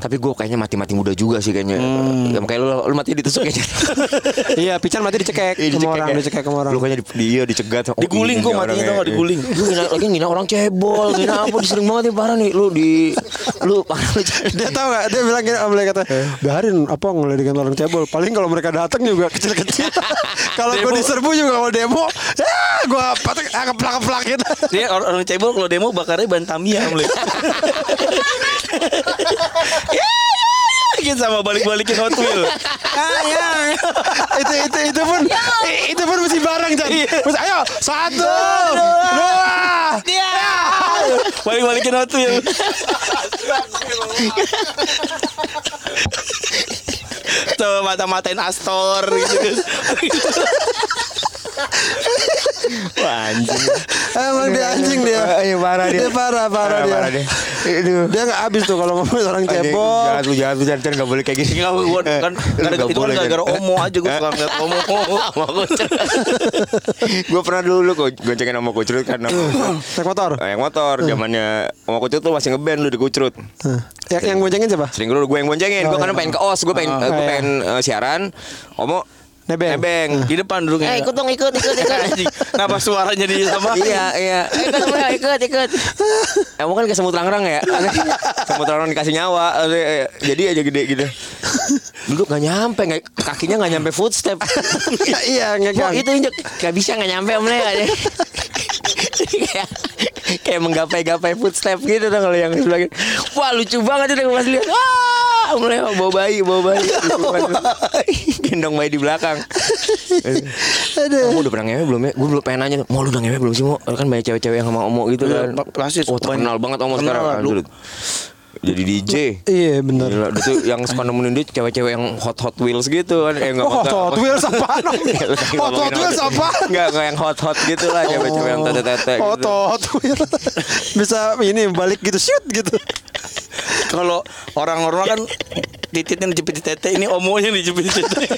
Tapi gue kayaknya mati mati muda juga sih kayaknya. Ya, kayak lu lu mati ditusuk kayaknya. Iya, Pican mati dicekek Iya, sama orang, ya. dicekek sama orang. Lu kayaknya di, dia dicegat. Oh, Diguling ini kok orang matinya ya. tau nggak, diguling. Lu ngina, lagi ngina orang cebol, ngina apa disering banget nih parah nih. Lu di lu parah lu. Dia tahu gak? Dia bilang gini, Le kata, biarin apa ngeledekin orang cebol. Paling kalau mereka datang juga kecil-kecil. kalau Demo. diserbu juga kalau demo, ya gue patek ah, keplak-keplakin. Dia orang, orang cebol kalau demo bakarnya ban Tamiya. Ya, ya, ya, gitu sama balik-balikin Hot Wheel. Ah, ya. itu itu itu pun itu pun mesti bareng Chan. Mesti, ayo satu, dua, Ya. Balik-balikin Hot Wheel. Tuh mata-matain Astor gitu. Wah anjing. Emang dia anjing dia. Iya parah dia. Dia parah, parah dia. Parah dia. Dia nggak habis tuh kalau ngomongin orang cebol. Jahat lu jahat lu jangan jangan nggak boleh kayak gini. Enggak gua kan gara Nggak itu kan boleh, gara-gara omo aja gua suka ngeliat omo. gue pernah dulu kok goncengin sama kucrut kan Naik motor. yang motor zamannya sama kucrut tuh masih ngeband lu di kucrut Hah. Yang yang boncengin siapa? sering dulu gue yang boncengin gue Oh, kan iya. pengen ke os gue pengen gue Oh, iya. pengen eh, siaran omo Nebeng. nebeng. Di depan dulu eh ikut dong ikut ikut ikut. Kenapa suaranya di sama? iya iya. Eh, ikut ikut ikut. Emang kan kayak semut rangrang ya? Semut rangrang dikasih nyawa. Eh, jadi aja gede gitu. Duduk nggak nyampe nggak kakinya nggak nyampe footstep. Iya, Oh, ngegang. itu injek. Gak bisa nggak nyampe om Le kayak kayak menggapai-gapai footstep gitu dong kalau yang sebelah kiri. Wah lucu banget itu pas lihat. Wah, om Le bawa bayi, bawa bayi. Gendong bayi di belakang. Aduh. Kamu udah pernah ngewe belum ya? Gue belum pengen nanya. Mau lu udah ngewe belum sih mau? Kan banyak cewek-cewek yang sama Omo gitu Iya, kan. pasti Oh terkenal banget Omo sekarang. lu. Jadi DJ. Iya benar. Gila, tuh yang suka nemenin dia cewek-cewek yang hot hot wheels gitu kan. Eh, Oh, hot hot wheels apaan? Hot hot wheels apa? Enggak, enggak yang hot hot gitu lah cewek-cewek yang tete-tete Hot gitu. hot wheels. Bisa ini balik gitu shoot gitu. Kalau orang normal kan tititnya dijepit di tete, ini omonya dijepit di tete.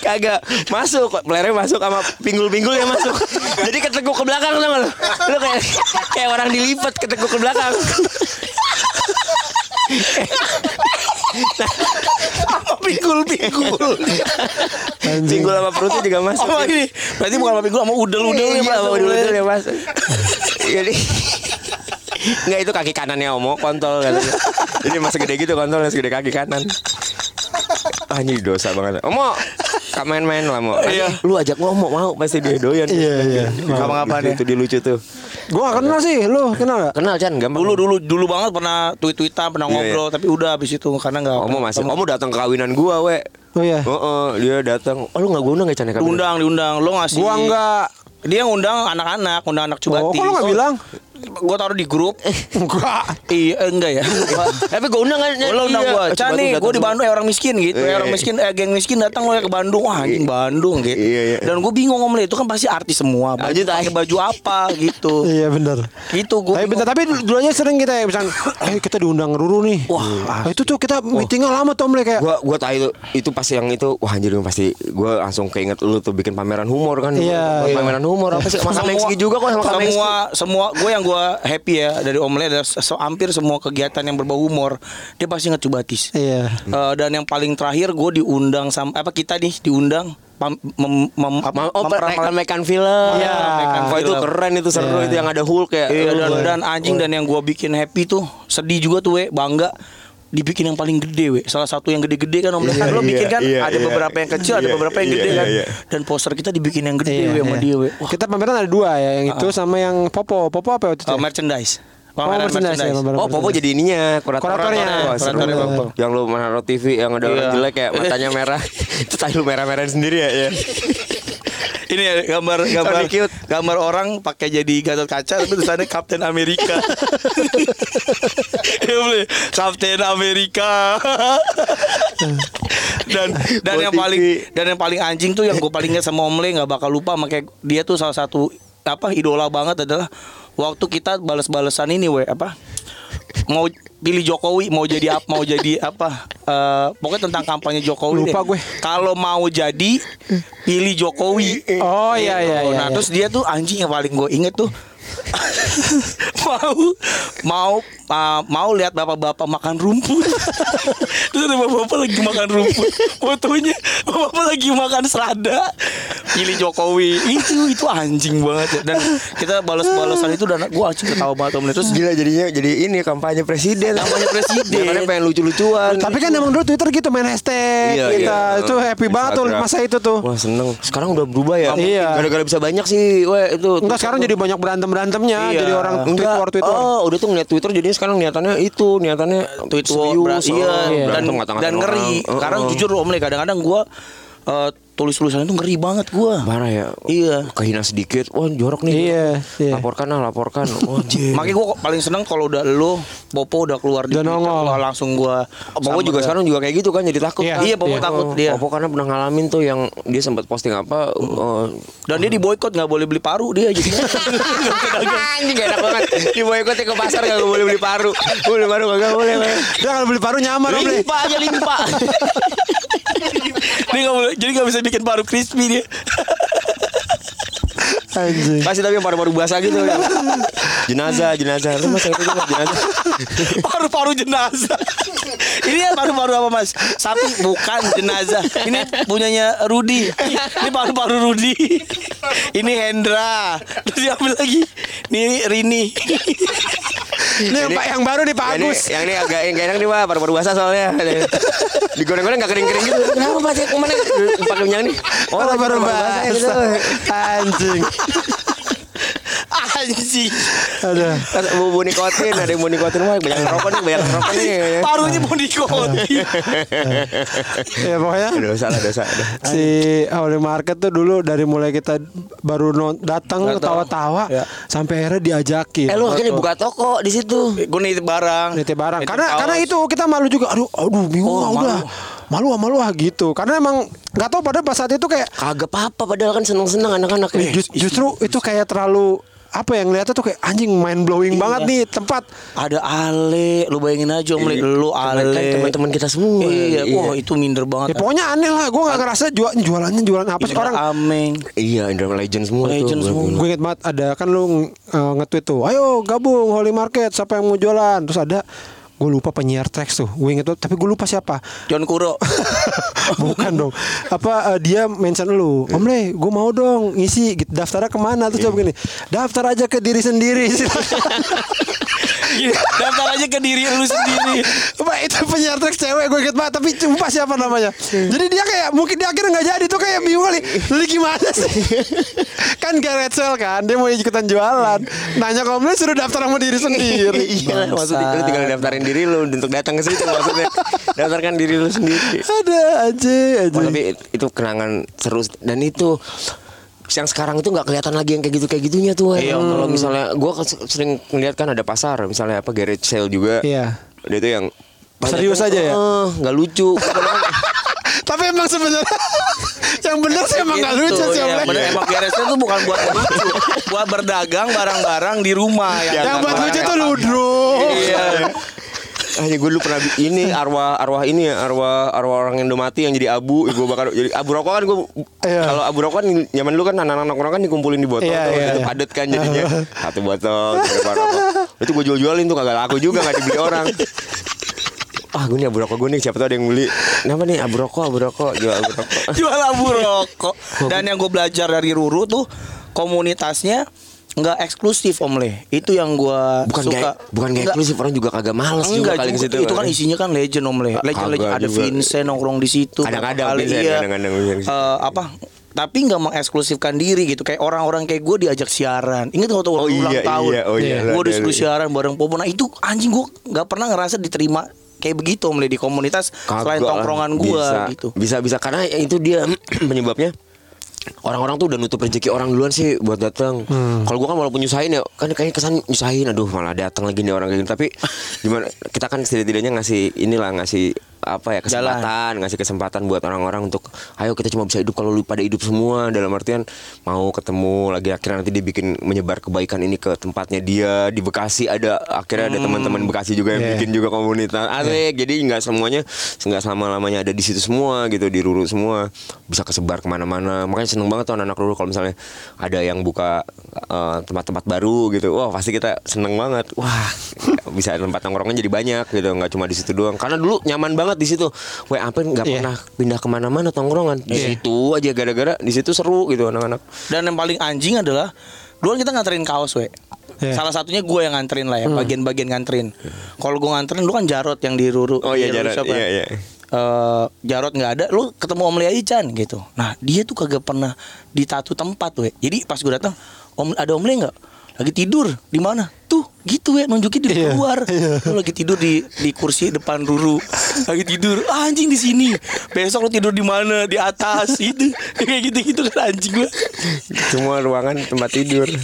Kagak masuk, pelernya masuk sama pinggul-pinggulnya masuk. Jadi keteguk ke belakang gak lu? Lu kayak kayak orang dilipat keteguk ke belakang. Pinggul-pinggul. Pinggul sama perutnya juga masuk. Oh ini berarti bukan sama pinggul sama udel-udel Iya, ya sama Mas. udel-udel ya masuk. Jadi Enggak itu kaki kanannya Omo kontol katanya. Jadi masih gede gitu kontolnya segede kaki kanan. Ah ini dosa banget. Omo Kak main-main lah mau. Iya. Lu ajak ngomong mau pasti dia doyan. Iya, iya. Kapan-kapan ya. Itu dia lucu tuh. Gua gak kenal sih, lu kenal gak? Kenal Chan gampang. Dulu dulu dulu banget pernah tweet-tweetan, pernah Iya, ngobrol, tapi udah habis itu karena enggak Omo masih. Omo datang ke kawinan gua, we. Oh iya. Oh, dia datang. Oh, lu enggak gua undang ya Chan ya kawinan? diundang diundang lo ngasih Gua enggak. Dia ngundang anak-anak undang anak cubati Oh, kok lu gak bilang? Gue taruh di grup Enggak. iya eh, enggak ya Tapi gua undang kan. Lo undang iya. gue Chan nih datang gue di. Bandung ya orang miskin gitu Iya, ya orang iya. miskin eh geng miskin datang lo ya ke Bandung wah anjing Bandung gitu Iya, iya. dan gue bingung om itu kan pasti artis semua baju pakai baju apa gitu Iya benar. gitu gue Tapi bentar, tapi dulunya sering kita ya misalkan, eh kita diundang Ruru nih. Wah, Ah, itu tuh kita meetingnya lama tuh mulai kayak. Gua gua tahu itu itu pasti yang itu wah anjir pasti gua langsung keinget lu tuh bikin pameran humor kan. Iya, iya. Pameran humor apa sih? Sama Kamengski juga kok sama semua semua gue yang gue happy ya dari Om Le adalah se- hampir semua kegiatan yang berbau humor dia pasti ngecubatis Iya. Eh, dan yang paling terakhir gue diundang sama apa kita nih diundang pam, mem, mem, apa, Ma- Oh, rekan film. Iya, Wah itu keren itu seru Iya. itu yang ada Hulk ya. Iya Lu dan, dan anjing dan yang gue bikin happy tuh sedih juga tuh we bangga dibikin yang paling gede we salah satu yang gede-gede kan om Le. kan lo bikin kan iya, ada iya. beberapa yang kecil ada Iya, beberapa yang gede kan dan poster kita dibikin yang gede Iya, we sama iya. dia we Wah, Kita pameran ada dua ya, yang itu sama yang Popo. Popo apa waktu itu? uh, ya? merchandise Oh, Pameran merchandise ya, Oh, Popo jadi ininya kurator. Kuratornya. Seru. Kuratornya Popo. Yang lu menaruh TV yang ada orang Iya. jelek ya, matanya merah. Itu tai lu merah-merahin sendiri ya. ya. Ini ya, gambar gambar gambar orang pakai jadi Gatot Kaca tapi tulisannya Kapten Amerika. Kapten Amerika. dan dan yang paling dan yang paling anjing tuh yang gue paling ingat sama Om Le nggak bakal lupa makanya dia tuh salah satu apa idola banget adalah waktu kita balas-balasan ini we apa mau pilih Jokowi mau jadi apa mau jadi apa Eh, pokoknya tentang kampanye Jokowi Lupa deh. gue. kalau mau jadi pilih Jokowi Oh iya iya iya. Nah iya. terus dia tuh anjing yang paling gue inget tuh mau mau uh, mau lihat bapak-bapak makan rumput. terus ada bapak-bapak lagi makan rumput. Fotonya bapak lagi makan selada. Pilih Jokowi. Itu itu anjing banget ya. Dan kita balas-balasan itu dan gue anjing ketawa banget om terus Gila jadinya jadi ini kampanye presiden. Kampanye presiden. Kan pengen lucu-lucuan. Tapi kan emang dulu Twitter gitu main hashtag Iya, kita iya. itu happy banget tuh masa itu tuh. Wah seneng Sekarang udah berubah ya Iya. Gara-gara bisa banyak sih Weh itu Enggak sekarang jadi banyak berantem berantemnya Iya. Jadi orang tweet war tweet war. Oh udah tuh ngeliat Twitter Jadinya sekarang niatannya itu Niatannya tweet war serius. iya Oh, dan dan ngeri orang. karena Oh, oh. jujur om Le kadang-kadang gue eh, tulis tulisannya tuh ngeri banget gua. Marah ya. Iya. Kehina sedikit. Wah jorok nih. Iya, iya. Laporkan lah, laporkan. Oh, anjir. Makanya gue paling seneng kalau udah lo Popo udah keluar di gua langsung gue Popo juga sekarang juga kayak gitu kan jadi takut. Iya. kan? Iya, Popo Iya. takut dia. Popo karena pernah ngalamin tuh yang dia sempat posting apa eh, Dan dia di boykot nggak boleh beli paru dia jadi. Anjing gak enak banget Di boykotnya ke pasar gak boleh beli paru Boleh paru gak boleh Dia kalau beli paru nyamar limpa aja limpa. dia nggak boleh, jadi nggak bisa bikin paru crispy dia. Anjing. Kasih tapi yang paru-paru basah gitu Jenazah jenazah Lu mas itu mas jenazah Paru-paru jenazah. Ini ya paru-paru apa mas? Sapi bukan jenazah. Ini punyanya Rudi. Ini paru-paru Rudi. Ini Hendra. Terus diambil lagi. Ini Rini. Ini yang, Pak yang baru nih Pak Yang ini, Agus. yang ini agak yang enak nih pak Paru-paru basah soalnya Digoreng-goreng gak kering-kering gitu Kenapa pak ke mana Pakai minyak nih Oh, baru ya, gitu. basah. Anjing. Anjing. Ada. Kan Bumbu nikotin Ada yang bumbu nikotin Wah banyak rokok nih Banyak rokok nih Parunya mau dikotin. Ya pokoknya Dosa lah dosa si Holy Market tuh dulu dari mulai kita baru datang ketawa-tawa Ya. sampai akhirnya diajakin. Eh lu akhirnya buka toko di situ Gue nitip barang. Nitip barang. Nitip Karena kaos. karena itu kita malu juga. Aduh, aduh bingung Oh, ah, malu. Malu ah, malu ah gitu. Karena emang nggak tahu pada pas saat itu kayak Kagak apa-apa Padahal kan seneng-seneng anak-anak eh, just- justru itu kayak terlalu apa yang ngeliatnya tuh kayak anjing mind blowing Iya. banget nih tempat. Ada Ale, lu bayangin aja om, Le. lu Ale, Teman- kan teman-teman kita semua. Iya, Iya. wah itu minder Ya banget. pokoknya aneh lah, gue gak ngerasa jual, jualannya jualan apa sih orang Ameng. Iya, Indra Legend semua Legend tuh. semua. Gue inget banget ada kan lu uh, nge-tweet tuh, ayo gabung Holy Market, siapa yang mau jualan? Terus ada gue lupa penyiar tracks tuh, gue inget tuh, tapi gue lupa siapa. John Kuro. Bukan dong. Apa uh, dia mention lu, Om Le, gue mau dong ngisi gitu. daftarnya ke mana? Terus jawab gini, daftar aja ke diri sendiri. Iya, Daftar aja ke diri lu sendiri. Pak itu penyiar cewek gue inget banget tapi lupa siapa namanya. Jadi dia kayak mungkin dia akhirnya nggak jadi tuh kayak bingung kali. Lu gimana sih? kan Gareth Sale kan dia mau ikutan jualan. Nanya Le suruh daftar sama diri sendiri. Iya, maksudnya lu tinggal daftarin diri lu untuk datang ke situ maksudnya. Daftarkan diri lu sendiri. Ada aja aja. Tapi itu kenangan seru dan itu yang sekarang itu nggak kelihatan lagi yang kayak gitu kayak gitunya tuh. Iya, Em. kalau misalnya gua kan sering ngeliat kan ada pasar, misalnya apa garage sale juga. Iya. Dia itu yang Serius aja ya? Eh, nggak lucu. Tapi emang sebenarnya yang benar sih emang nggak lucu sih Om ya, Le. bener, emang beresnya tuh bukan buat lucu, buat berdagang barang-barang di rumah ya. Yang buat lucu tuh ludruk. Iya. Hanya gue dulu pernah ini arwah arwah ini ya arwah arwah orang yang udah mati yang jadi abu. Gue bakar jadi abu rokok kan gue Iya. kalau abu rokok kan zaman dulu kan anak-anak orang kan dikumpulin di botol Iya, tuh iya, itu iya. padat kan jadinya. Satu botol berapa rokok itu gue jual-jualin tuh kagak laku juga nggak dibeli orang. Ah gue nih abu rokok gue nih siapa tahu ada yang beli. Kenapa nih? Abu rokok abu rokok jual abu rokok. Jual abu rokok. Dan yang gue belajar dari Ruru tuh komunitasnya nggak eksklusif Om Le. Itu yang gue bukan suka. kayak bukan Nggak- eksklusif orang juga kagak males juga Enggak kali ke juga, situ itu kan isinya kan legend Om Le. Legend, Kagak legend ada juga. Vincent nongkrong di situ. Kadang-kadang kali, Vincent, iya. kadang-kadang Vincent di situ. Eh, apa? Tapi nggak mengeksklusifkan diri gitu. Kayak orang-orang kayak gue diajak siaran. Ingat waktu Oh ulang iya, tahun? iya, oh iya, Gue ada- disuruh siaran bareng Popo. Nah itu anjing gue nggak pernah ngerasa diterima kayak begitu Om Le di komunitas selain Kagak lah. tongkrongan gue gitu. Bisa bisa karena itu dia penyebabnya orang-orang tuh udah nutup rezeki orang duluan sih buat datang. Hmm. Kalau gua kan walaupun nyusahin ya, kan kayaknya kesan nyusahin, aduh malah datang lagi nih orang kayak gitu. Tapi gimana kita kan setidak-tidaknya ngasih inilah ngasih apa ya kesempatan, ngasih kesempatan buat orang-orang untuk ayo kita cuma bisa hidup kalau lu pada hidup semua. Dalam artian mau ketemu lagi akhirnya nanti dia bikin menyebar kebaikan ini ke tempatnya dia. Di Bekasi ada akhirnya ada teman-teman Bekasi juga yang Yeah. bikin juga komunitas. Asik. Jadi nggak semuanya nggak selama lamanya ada di situ semua gitu di Ruru semua. Bisa kesebar ke mana-mana. Makanya seneng banget tuh anak-anak Ruru kalau misalnya ada yang buka eh, tempat-tempat baru gitu wah pasti kita seneng banget wah bisa tempat nongkrongnya jadi banyak gitu nggak cuma di situ doang karena dulu nyaman banget di situ Weh apa nggak Iya. pernah pindah ke mana-mana tongkrongan di Iya. situ aja gara-gara di situ seru gitu anak-anak Dan yang paling anjing adalah dulu kita nganterin kaos we. Iya. Salah satunya gue yang nganterin lah ya, bagian-bagian nganterin. Kalau gue nganterin lu kan Jarot yang di Ruru. oh iya Jarot Shop kan. iya iya Eh, Jarot nggak ada, lu ketemu Om Lia Chan gitu. Nah dia tuh kagak pernah di tatu tempat we. Jadi pas gue datang, Om ada Om Lia nggak? Lagi tidur di mana? Tuh gitu ya nunjukin di Iya, luar. Lu lagi tidur di di kursi depan Ruru. Lagi tidur, ah, anjing di sini. Besok lu tidur di mana? Di atas itu. Kayak gitu-gitu kan anjing gua. Semua ruangan tempat tidur.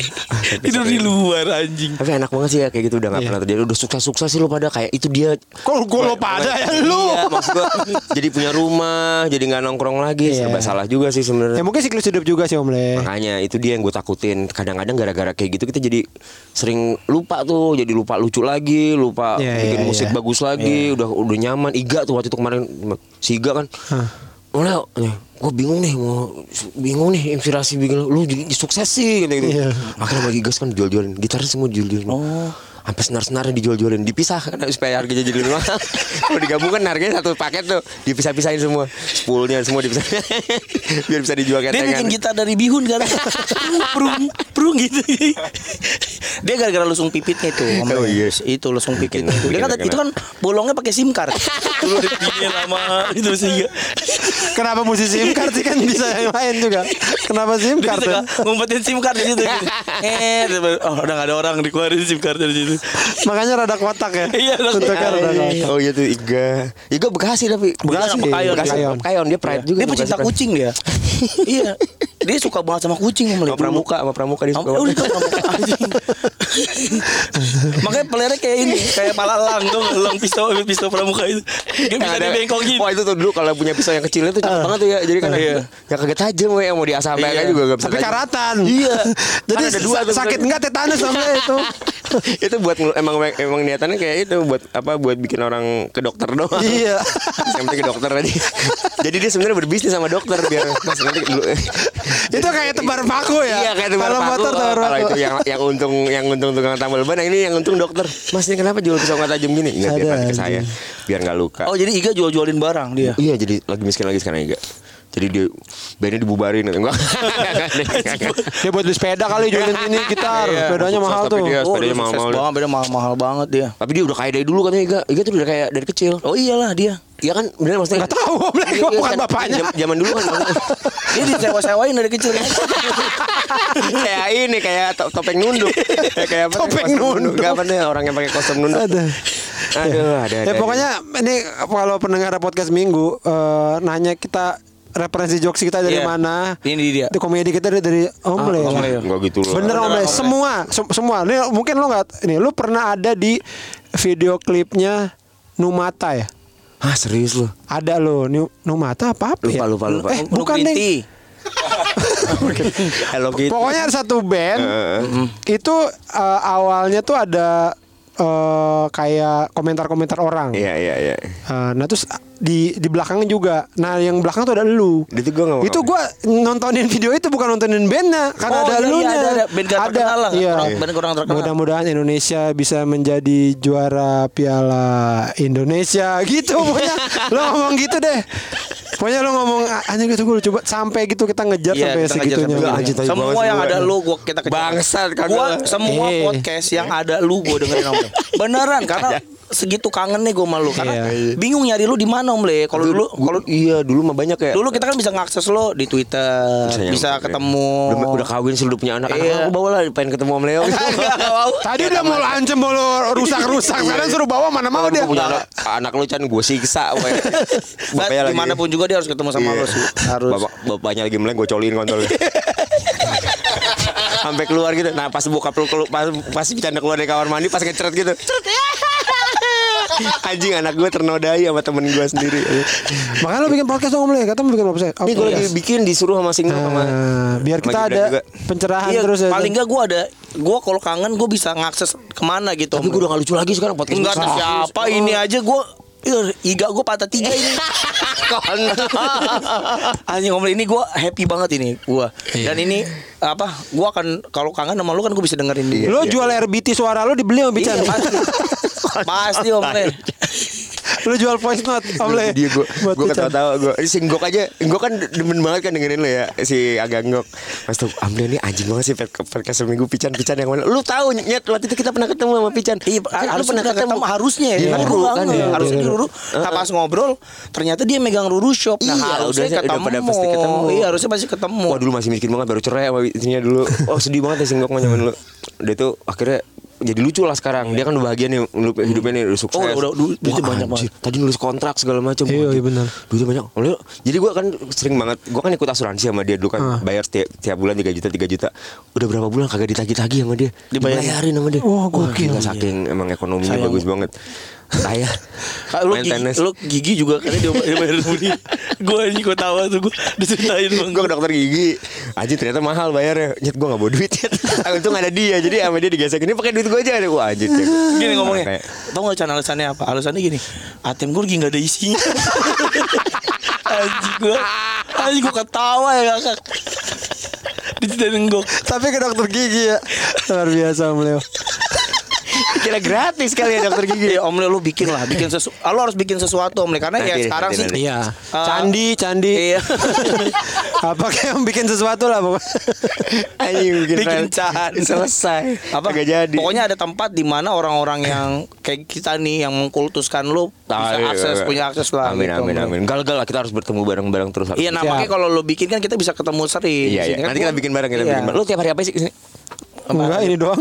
Tidur di luar anjing. Tapi enak banget sih ya kayak gitu udah gak Iya. pernah terjadi. Udah sukses-sukses sih lu pada kayak itu dia. Kok gue lo pada ya lu? Iya, maksud gua jadi punya rumah, jadi nggak nongkrong lagi. Iya. Serba salah juga sih sebenarnya. Ya mungkin siklus hidup juga sih Om Le. Makanya itu dia yang gue takutin. Kadang-kadang gara-gara kayak gitu kita jadi sering lupa tuh, jadi lupa lucu lagi, lupa Iya, bikin iya, musik iya. bagus lagi, udah udah nyaman. Iga tuh waktu itu kemarin si Iga kan. Mulai, gue bingung nih, mau bingung nih inspirasi bikin lu jadi sukses sih gitu, gitu. Iya. Akhirnya bagi gas kan dijual-jualin, gitarnya semua dijual-jualin. Oh. Sampai senar-senarnya dijual-jualin, dipisah kan supaya harganya jadi lebih mahal. Kalau digabungkan harganya satu paket tuh, dipisah-pisahin semua. Spoolnya semua dipisah. Biar bisa dijual Dia ketengan. bikin gitar dari bihun kan Prung Prung gitu Dia gara-gara lusung pipitnya itu Om Oh, Le. iya. Itu lusung pipitnya itu Dia kan Bikin- itu kan bolongnya pakai SIM card Dulu dia lama Itu sih Kenapa mesti SIM card sih kan bisa yang lain juga. Kenapa SIM Dia card? ya? ngumpetin SIM card di situ gitu. Eh, oh udah gak ada orang dikeluarin SIM card dari situ. Makanya rada kotak ya. Iya, rada Bentuknya rada kotak. kotak. Oh iya tuh Iga. Iga Bekasi tapi Bekasi. Bekasi. Pekayon. Dia pride juga. Dia pecinta kucing dia. iya. Dia suka banget sama kucing Sama pramuka, sama pramuka dia suka. Oh, pramuka, anjing. Makanya pelernya kayak ini, kayak palalang tuh, elang pisau pisau pramuka itu. Dia bisa dibengkokin. Wah itu tuh dulu kalau punya pisau yang kecil itu cakep banget tuh ya. Jadi kan Iya. yang kagak tajam yang mau diasah sampai Iya. juga gak bisa. Tapi karatan. Iya. Jadi Kan ada dua sakit enggak tetanus Le itu. itu buat emang emang niatannya kayak itu buat apa buat bikin orang ke dokter doang. Iya. Penting ke dokter aja. Jadi dia sebenarnya berbisnis sama dokter biar mas nanti dulu. Itu kayak tebar paku ya. Iya kayak Kalau paku. motor tebar Kalau itu yang yang untung yang untung tukang tambal ban, yang ini yang untung dokter. Mas ini kenapa jual pisau nggak tajam gini? Ada nanti ke saya, biar nggak luka. Oh jadi Iga jual-jualin barang dia. Iya jadi lagi miskin lagi sekarang juga. Jadi dia bandnya dibubarin enggak. Dia buat beli sepeda kali jualin ini gitar. Iya, Sepedanya mahal tuh. dia- Oh, sepedanya dia sukses mahal-mahal. banget, beda mahal-mahal banget dia. Tapi dia udah kaya dari dulu katanya Iga. Iga tuh udah kayak dari kecil. Oh iyalah dia. Iya kan bener maksudnya. Enggak tahu Om Le, Iya, gua iya bukan kan. bapaknya. Zaman dulu kan. Dia disewa-sewain dari kecil. kayak ini kayak to- topeng nunduk. kayak kayak apa? Topeng nunduk. Gak apa nih orang yang pakai kostum nunduk. Ada. Aduh, ada. Ya ada. pokoknya ini kalau pendengar podcast minggu eh, nanya kita referensi jokes kita dari Iya. mana? Ini dia. Itu komedi kita dari, dari Om Le. Om Le. Enggak gitu loh. Bener Om Le, semua sem- semua. Ini mungkin lo nggak ini lu pernah ada di video klipnya Numata ya? Ah serius lu? Ada lo, Nu- Numata apa apa Lupa ya? lupa lupa. Eh, Untuk bukan deh. Hello Kitty. Pokoknya ada satu band itu eh, awalnya tuh ada eh, kayak komentar-komentar orang. Iya iya iya. Eh, nah terus di di belakangnya juga. Nah yang belakang tuh ada lu. Itu gua. Itu gua nontonin video itu bukan nontonin bandnya karena Oh, ada iya, iya, elunya. ada, ada. Band gak lah, Iya. kurang- band kurang terkenal. Mudah-mudahan Indonesia bisa menjadi juara Piala Indonesia gitu pokoknya. lo ngomong gitu deh. Pokoknya lo ngomong anjir gitu gue coba sampai gitu kita ngejar Iya, sampai kita ngejar segitunya. sampai Anjir, segitunya. tai Semua yang ada lu gua kita kejar. Bangsat, kagak Gua semua Eh. podcast yang ada lu gua dengerin Om Le. Beneran karena segitu kangen nih gua sama lu karena Iya. bingung nyari lu di mana Om Le. Kalau dulu kalau iya dulu mah banyak ya. dulu kita kan bisa ngakses lo di Twitter, bisa, nyamperin. ketemu. Udah, udah kawin sih udah punya anak. Iya. aku bawa lah pengen ketemu Om Leo. Tadi udah mau lo ancam mau lo rusak-rusak sekarang suruh bawa mana mau dia. punya anak, anak lu Chan gue siksa Bapaknya lagi- di mana pun juga dia harus ketemu sama Iya. lo sih. Harus. Bapak, bapaknya lagi meleng gue colin kontol. Sampai keluar gitu. Nah pas buka pas pas bercanda keluar dari kamar mandi pas ngeceret gitu. Ceret. Anjing anak gue ternodai sama temen gue sendiri. Makanya lo bikin podcast dong Om Le, kata mau bikin podcast. Ini gue lagi bikin disuruh sama Singgo sama Nah, biar kita ada juga. pencerahan Iya, terus ya. paling enggak gue ada gue kalau kangen gue bisa ngakses ke mana gitu. Tapi gue udah gak lucu lagi sekarang podcast Enggak ada gue. siapa ini aja gue Iga gue patah tiga ini Anjing ngomong ini gue happy banget ini gue Dan ini apa Gue akan Kalau kangen sama lu kan gue bisa dengerin dia Lo jual RBT suara lo dibeli sama Bican. Iya, pasti Pasti om Le lo jual voice note Om Le. dia gue Buat gue Bican. ketawa-tawa gue ini si Nggok aja Nggok kan demen banget kan dengerin lo ya si agak Nggok mas tuh Amle ini anjing banget sih pod- podcast seminggu Pican Pican yang mana lu tahu nyet waktu itu kita pernah ketemu sama Pican Iya, lu harus pernah ketemu harusnya ya. Iya. Ruru kan ya. harusnya Iya, di Ruru. Nah, pas ngobrol ternyata dia megang Ruru shop. Nah, Iya, harusnya udah- udah ketemu. pada pasti ketemu. Iya, harusnya pasti ketemu. Wah dulu masih miskin banget baru cerai sama istrinya dulu Oh sedih banget ya si Nggok mah zaman dulu Dia tuh akhirnya jadi lucu lah sekarang. Dia kan udah bahagia nih lu- hidupnya nih udah sukses. Oh, udah- du- Wah, banyak anjir. Tadi nulis kontrak segala macam. Iya, iya benar. Duitnya banyak. Lalu, jadi gua kan sering banget gua kan ikut asuransi sama dia dulu kan Ah. bayar tiap, tiap bulan 3 juta 3 juta. Udah berapa bulan kagak ditagih-tagih sama dia. Dibayarin. Dibayarin sama dia. Wah, gokil. gila, saking emang ekonominya Sayang. bagus banget. Saya Kak, lu, main gigi, tenis. lu gigi juga kan dia bayar dia. Gue ini gue tahu tuh gue diceritain bang. gue ke dokter gigi aja ternyata mahal bayarnya nyet gue gak bawa duit nyet untung ada dia jadi sama dia digesek ini pakai duit gue aja wah anjir. Gini ngomongnya, tau gak Chan alasannya apa? Alasannya gini, ATM gue lagi gak ada isinya. Anjing gue, anjing gue ketawa ya kakak. Diceritain gue. Tapi ke dokter gigi ya. Luar biasa Leo. Kira gratis kali ya dokter gigi Iya Om Leo lu bikin lah, bikin sesu, ah, lu harus bikin sesuatu Om Leo karena ya Nanti, sekarang nanti, sih. nanti. Iya. Ah. Candi, candi. Iya. Apa kayak yang bikin sesuatu lah pokoknya. anjing bikin, Bikin rel- can. selesai apa Kagak jadi Pokoknya ada tempat di mana orang-orang yang kayak kita nih yang mengkultuskan lu bisa Ah, iya, akses iya. punya akses lah. amin gitu, amin Om amin gal gal lah kita harus bertemu bareng-bareng terus Iya, nah Siap. makanya kalau lu bikin kan kita bisa ketemu sering. iya di iya sini kan nanti kita bikin bareng kita Iya. bikin bareng lu tiap hari apa sih ke sini Enggak ini doang.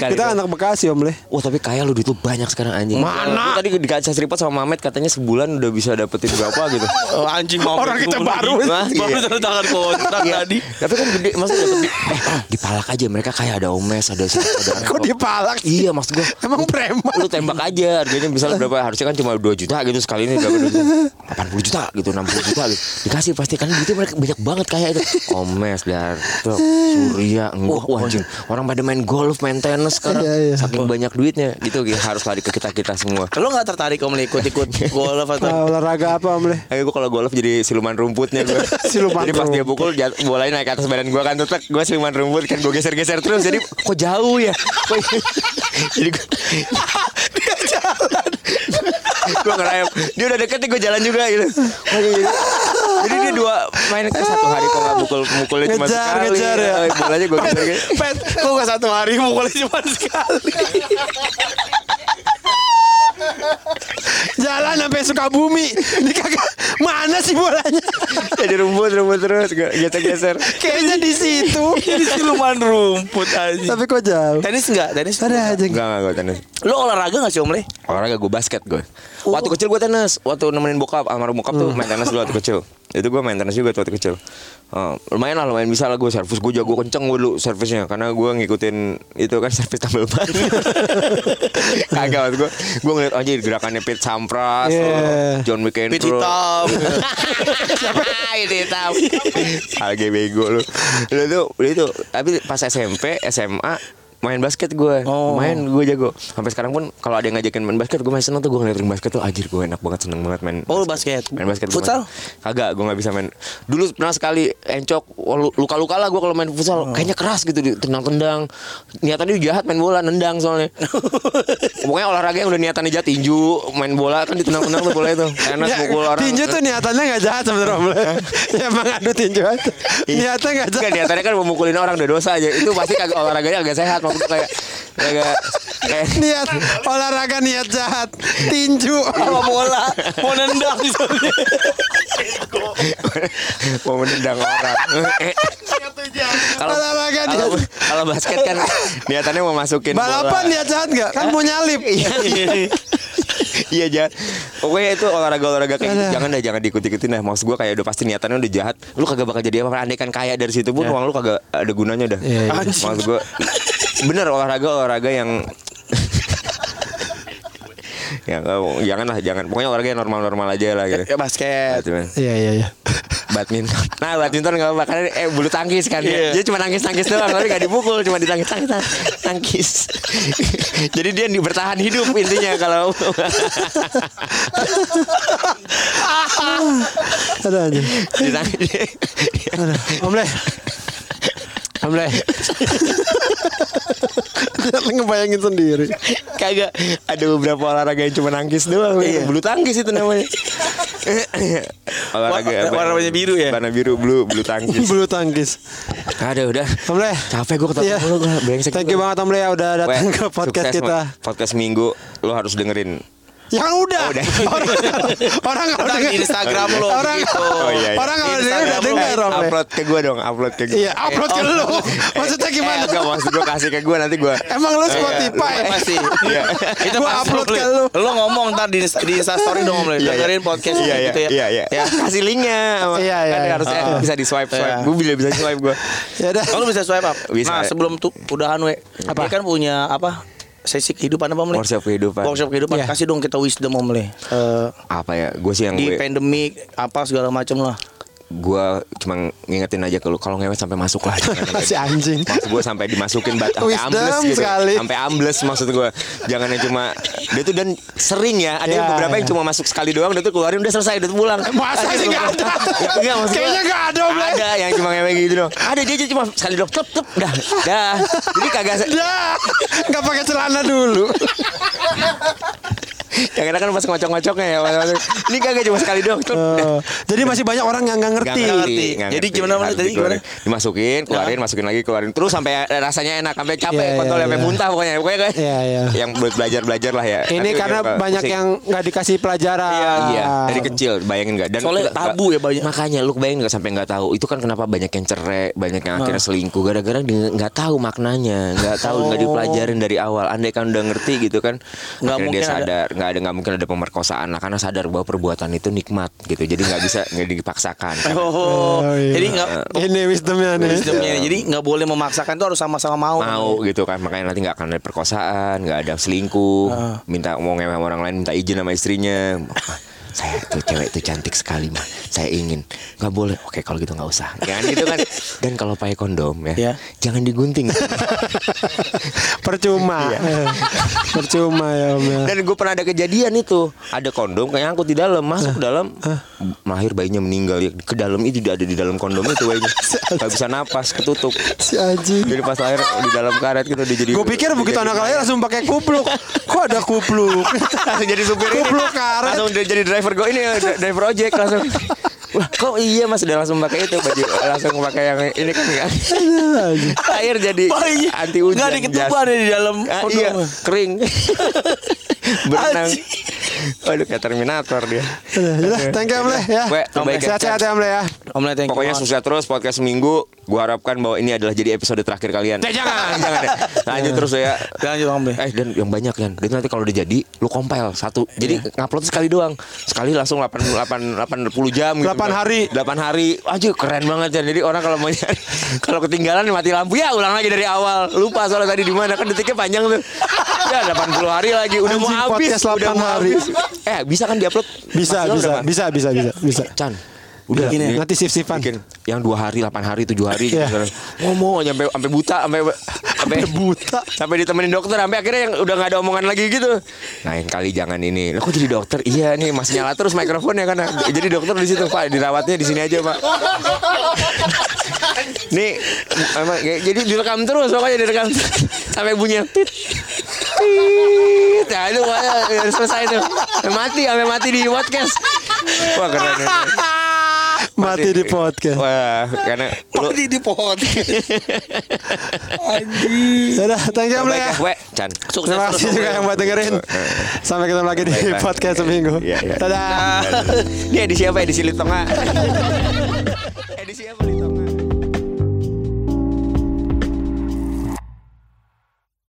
Kita anak Bekasi Om Le. Wah tapi kaya lu duit lu banyak sekarang anjing Mana? Lu tadi di kaca seripot sama Mamet katanya sebulan udah bisa dapetin berapa gitu Oh, anjing mau Orang kita baru. baru Iya. tanda tangan kontrak Iya. tadi. Tapi kan gede maksudnya dapet di, eh, dipalak aja mereka kayak ada omes ada ada Kok dipalak? Iya maksud gue Emang preman. Lu tembak aja harganya misalnya berapa harusnya kan cuma 2 juta gitu sekali ini berapa 2 juta 80 juta gitu 60 juta gitu Dikasih pasti kan duitnya mereka banyak banget kayak itu Omes dan Surya Enggak wah anjing. Orang pada main golf main tenis sekarang. Iya, iya. Saking banyak duitnya gitu gitu, harus lari ke kita-kita semua. Lo gak tertarik om ikut-ikut golf atau Ah, olahraga apa Om Le? Ayo gue kalau golf jadi siluman rumputnya gue Siluman Jadi pas dia pukul jat- bolanya naik ke atas badan gue kan Tetep gue siluman rumput kan gue geser-geser terus. Jadi kok jauh ya? Kok- Jadi gue Dia jalan. Gue ngerayap Dia udah deket nih gue jalan juga gitu jadi, dia dua main ke satu hari kok gak pukul mukulnya cuma Ngejar, sekali ngejar ya. Eh, Bolanya gue geser Pet, kok gak satu hari mukulnya cuma sekali Jalan sampai Sukabumi. Ini kagak mana sih bolanya? Jadi rumput rumput terus geser-geser Kayaknya di situ. Ini siluman rumput aja Tapi kok jauh? Tenis enggak? Tenis Ada aja. Enggak enggak gue tenis Lo olahraga gak sih om Le? Olahraga gue basket gue Waktu kecil gue tenis Waktu nemenin bokap Almarhum bokap tuh main tenis dulu waktu kecil Itu gue main tenis juga tuh waktu kecil. Oh, lumayan lah lumayan bisa lah gue servis. Gue jago kenceng gue dulu servisnya karena gue ngikutin itu kan servis tambal ban. Kagak waktu gue gue ngeliat aja gerakannya Pete Sampras Yeah. John McEnroe Pit hitam. Siapa ini hitam. Agak bego lu. Lu itu itu. Tapi pas SMP SMA main basket gue Oh. main gue jago. Sampai sekarang pun kalau ada yang ngajakin main basket gue masih seneng tuh gue ngeliat ring basket tuh anjir gue enak banget seneng banget main Oh basket. main basket Futsal? main. kagak gue nggak bisa main. Dulu pernah sekali encok luka luka lah gue kalau main futsal. Kayaknya keras gitu tendang tendang niatannya jahat main bola nendang soalnya. Pokoknya olahraga yang udah niatannya jahat tinju main bola kan ditendang tendang tuh bola itu Ya, pukul orang. tinju tuh niatannya gak jahat sebenarnya. Ya emang adu tinju aja. Niatnya gak Enggak jahat. niatannya kan mau mukulin orang udah dosa aja. Itu pasti kagak olahraganya agak sehat Maksudnya kayak Kayak kayak Niat olahraga niat jahat. Tinju. Sama bola Mau nendang di sana Mau menendang orang Kalau Olahraga kalau, niat. kalau basket kan Niatannya mau masukin Balapan bola. niat jahat gak? Kan mau nyalip. Iya jahat Pokoknya itu olahraga-olahraga kayak gitu Aduh. Jangan deh jangan diikut-ikutin dah Maksud gue kayak udah pasti niatannya udah jahat Lu kagak bakal jadi apa Andai kan kaya dari situ pun Uang lu kagak ada gunanya dah Iya, iya. Maksud gue Bener olahraga-olahraga yang Ya nggak- jangan lah jangan Pokoknya olahraga yang normal-normal aja lah gitu Ya basket man. Iya iya iya. badminton. Nah, badminton enggak apa karena eh bulu tangkis kan. Iya. Dia cuma nangkis-nangkis doang, tapi enggak dipukul, cuma ditangkis-tangkis tangkis. Jadi dia di- bertahan hidup intinya kalau Ada aja. ditangkis. Ada. Om Dia ngebayangin sendiri. Kagak ada beberapa olahraga yang cuma nangkis doang. Iya. Bulu tangkis itu namanya. olahraga Warna- warnanya biru ya? Warna biru, bulu bulu tangkis. Bulu tangkis. Aduh udah. Om Le. Capek gue ketemu Iya. lu. Thank you banget Om Le udah datang ke podcast sukses, kita. Podcast minggu lo harus dengerin. Ya kan udah. Oh, udah. Orang, orang kalau denger di Instagram lo Orang, gitu. Oh, iya, iya. orang kalau Di denger udah lo. Le. upload ke gue dong, upload ke gue. Iya, upload ke lu. Maksudnya gimana? Eh, enggak maksud gue kasih ke gue nanti gue. Emang lu Spotify? Pasti. Iya. Itu Gua pasti upload lo, ke lu. Lo ngomong ntar di di Insta story dong, Om. Le. Iya, iya. Dengerin podcast Iya, iya, gitu ya. iya, iya. Ya. Kasih linknya. Iya, iya, Kan iya. harusnya Oh. bisa di swipe swipe. Iya. Gue bisa bisa swipe gue. Ya udah. Kalau bisa swipe up. Bisa. Nah, sebelum tuh udahan we. Apa? Dia kan punya apa? Sesi kehidupan apa? Le? Workshop kehidupan. Workshop kehidupan. Iya. Kasih dong kita wisdom, Om. Le. Eh, Apa ya? Gue sih yang di gue pandemik apa segala macam lah. Gue cuma ngingetin aja ke lu kalau ngewe sampai masuk lah Si anjing. maksud gue sampai dimasukin bat sampai ambles gitu sekali. sampai ambles maksud gue jangan yang cuma dia tuh dan sering ya ada yang Ya, beberapa ya. yang cuma masuk sekali doang dia tuh keluarin udah selesai udah pulang Masa sih nggak ada? Ya, enggak, maksud Kayaknya nggak ada. Le. ada yang cuma ngewe gitu dong ada dia aja cuma sekali doang tep tep dah dah jadi kagak Dah, nggak pakai celana dulu. yang enak kan pas ngocok-ngocoknya ya mas- ini kagak cuma sekali doang. Eh, jadi masih banyak orang yang nggak ngerti. Nggak ngerti. Jadi gimana, Mas? Tadi gimana? Dimasukin, keluarin, masukin lagi, keluarin. Terus sampai rasanya enak, sampai capek, Iya, kontol iya, sampai iya. muntah pokoknya. Pokoknya kayak Iya, iya. yang buat belajar-belajar lah ya. Ini Tapi karena banyak pusing. yang nggak dikasih pelajaran. Iya, dari kecil bayangin nggak? Dan Soalnya nggak- tabu ya banyak. Makanya lu bayangin nggak sampai nggak tahu. Itu kan kenapa banyak yang cerai, banyak yang akhirnya selingkuh gara-gara dia nggak tahu maknanya, nggak tahu nggak Oh. dipelajarin dari awal. Andai kan udah ngerti gitu kan, Nggak dia mungkin ada- sadar nggak ada nggak mungkin ada pemerkosaan lah karena sadar bahwa perbuatan itu nikmat gitu. Jadi nggak bisa nggak dipaksakan. Oh, Oh, iya. jadi nggak Ini wisdomnya nih. wisdomnya. Jadi nggak boleh memaksakan tuh harus sama-sama mau. mau gitu kan makanya nanti nggak akan ada perkosaan nggak ada selingkuh minta mau ngewe sama orang lain minta izin sama istrinya "Mah, saya tuh cewek itu cantik sekali mah saya ingin nggak boleh oke kalau gitu nggak usah jangan gitu kan dan kalau pakai kondom ya Ya. jangan digunting Percuma. Eh, Percuma ya Om ya. dan gue pernah ada kejadian itu ada kondom kayak angkut di dalam masuk ke dalam lahir bayinya meninggal ya ke dalam itu ada di dalam kondom itu bayinya nggak bisa napas ketutup Si anjing. jadi pas lahir di dalam karet gitu dia jadi Gue pikir begitu anak lahir langsung pakai kupluk. Kok ada kupluk? langsung jadi supir. Kupluk karet. langsung dia jadi driver go ini ya, dri- driver ojek langsung. Wah, kok iya mas? Udah langsung pakai itu baju langsung pakai yang ini kan kan? Air jadi anti hujan nggak diketuban ya di dalam Ah, iya kering berenang waduh kayak Terminator dia Udah, thank you Om Le ya. Ya. Sehat-sehat ya Om Le ya. Om Le, thank you Pokoknya sukses terus podcast seminggu. Gua harapkan bahwa ini adalah jadi episode terakhir kalian. Eh, jangan, jangan ya. Lanjut terus ya. Lanjut, Om Le. Eh dan yang banyak kan. Dan nanti kalau udah jadi, lu compile satu. Jadi ngupload sekali doang. Sekali langsung 8 8 80 jam gitu. 8 hari. 8 hari. Aja keren banget ya. Jadi orang kalau mau nyari kalau ketinggalan mati lampu ya ulang lagi dari awal. Lupa soalnya tadi di mana kan detiknya panjang tuh. Ya 80 hari lagi udah mau habis. podcast Udah 8 mau hari. habis. Eh bisa kan diupload? Bisa, bisa, bisa, bisa, bisa, bisa. Chan Udah Bikin ya, nanti sif-sifan. bikin yang dua hari, 8 hari, tujuh hari Iya. gitu. Ngomong aja sampai sampai buta, sampai sampai buta. Sampai ditemenin dokter, sampai akhirnya yang udah nggak ada omongan lagi gitu. Lain kali jangan ini. Lo kok jadi dokter? Iya nih masih nyala terus mikrofonnya kan. Jadi dokter di situ Pak, dirawatnya di sini aja Pak. nih emang, jadi direkam terus pokoknya direkam sampai bunyi tit tit. Nah itu pokoknya udah selesai tuh. Sampai mati, sampai mati di podcast. Wah keren. keren. Mati di podcast. Wah, karena lu Mati di pohon. Sudah, thank you Om Le baik ya. ya, we, Chan. Sukses Terima kasih juga yang buat dengerin. Sampai ketemu lagi di Baik, podcast seminggu. Iya, iya. Dadah. Ini edisi apa? Edisi Litongga.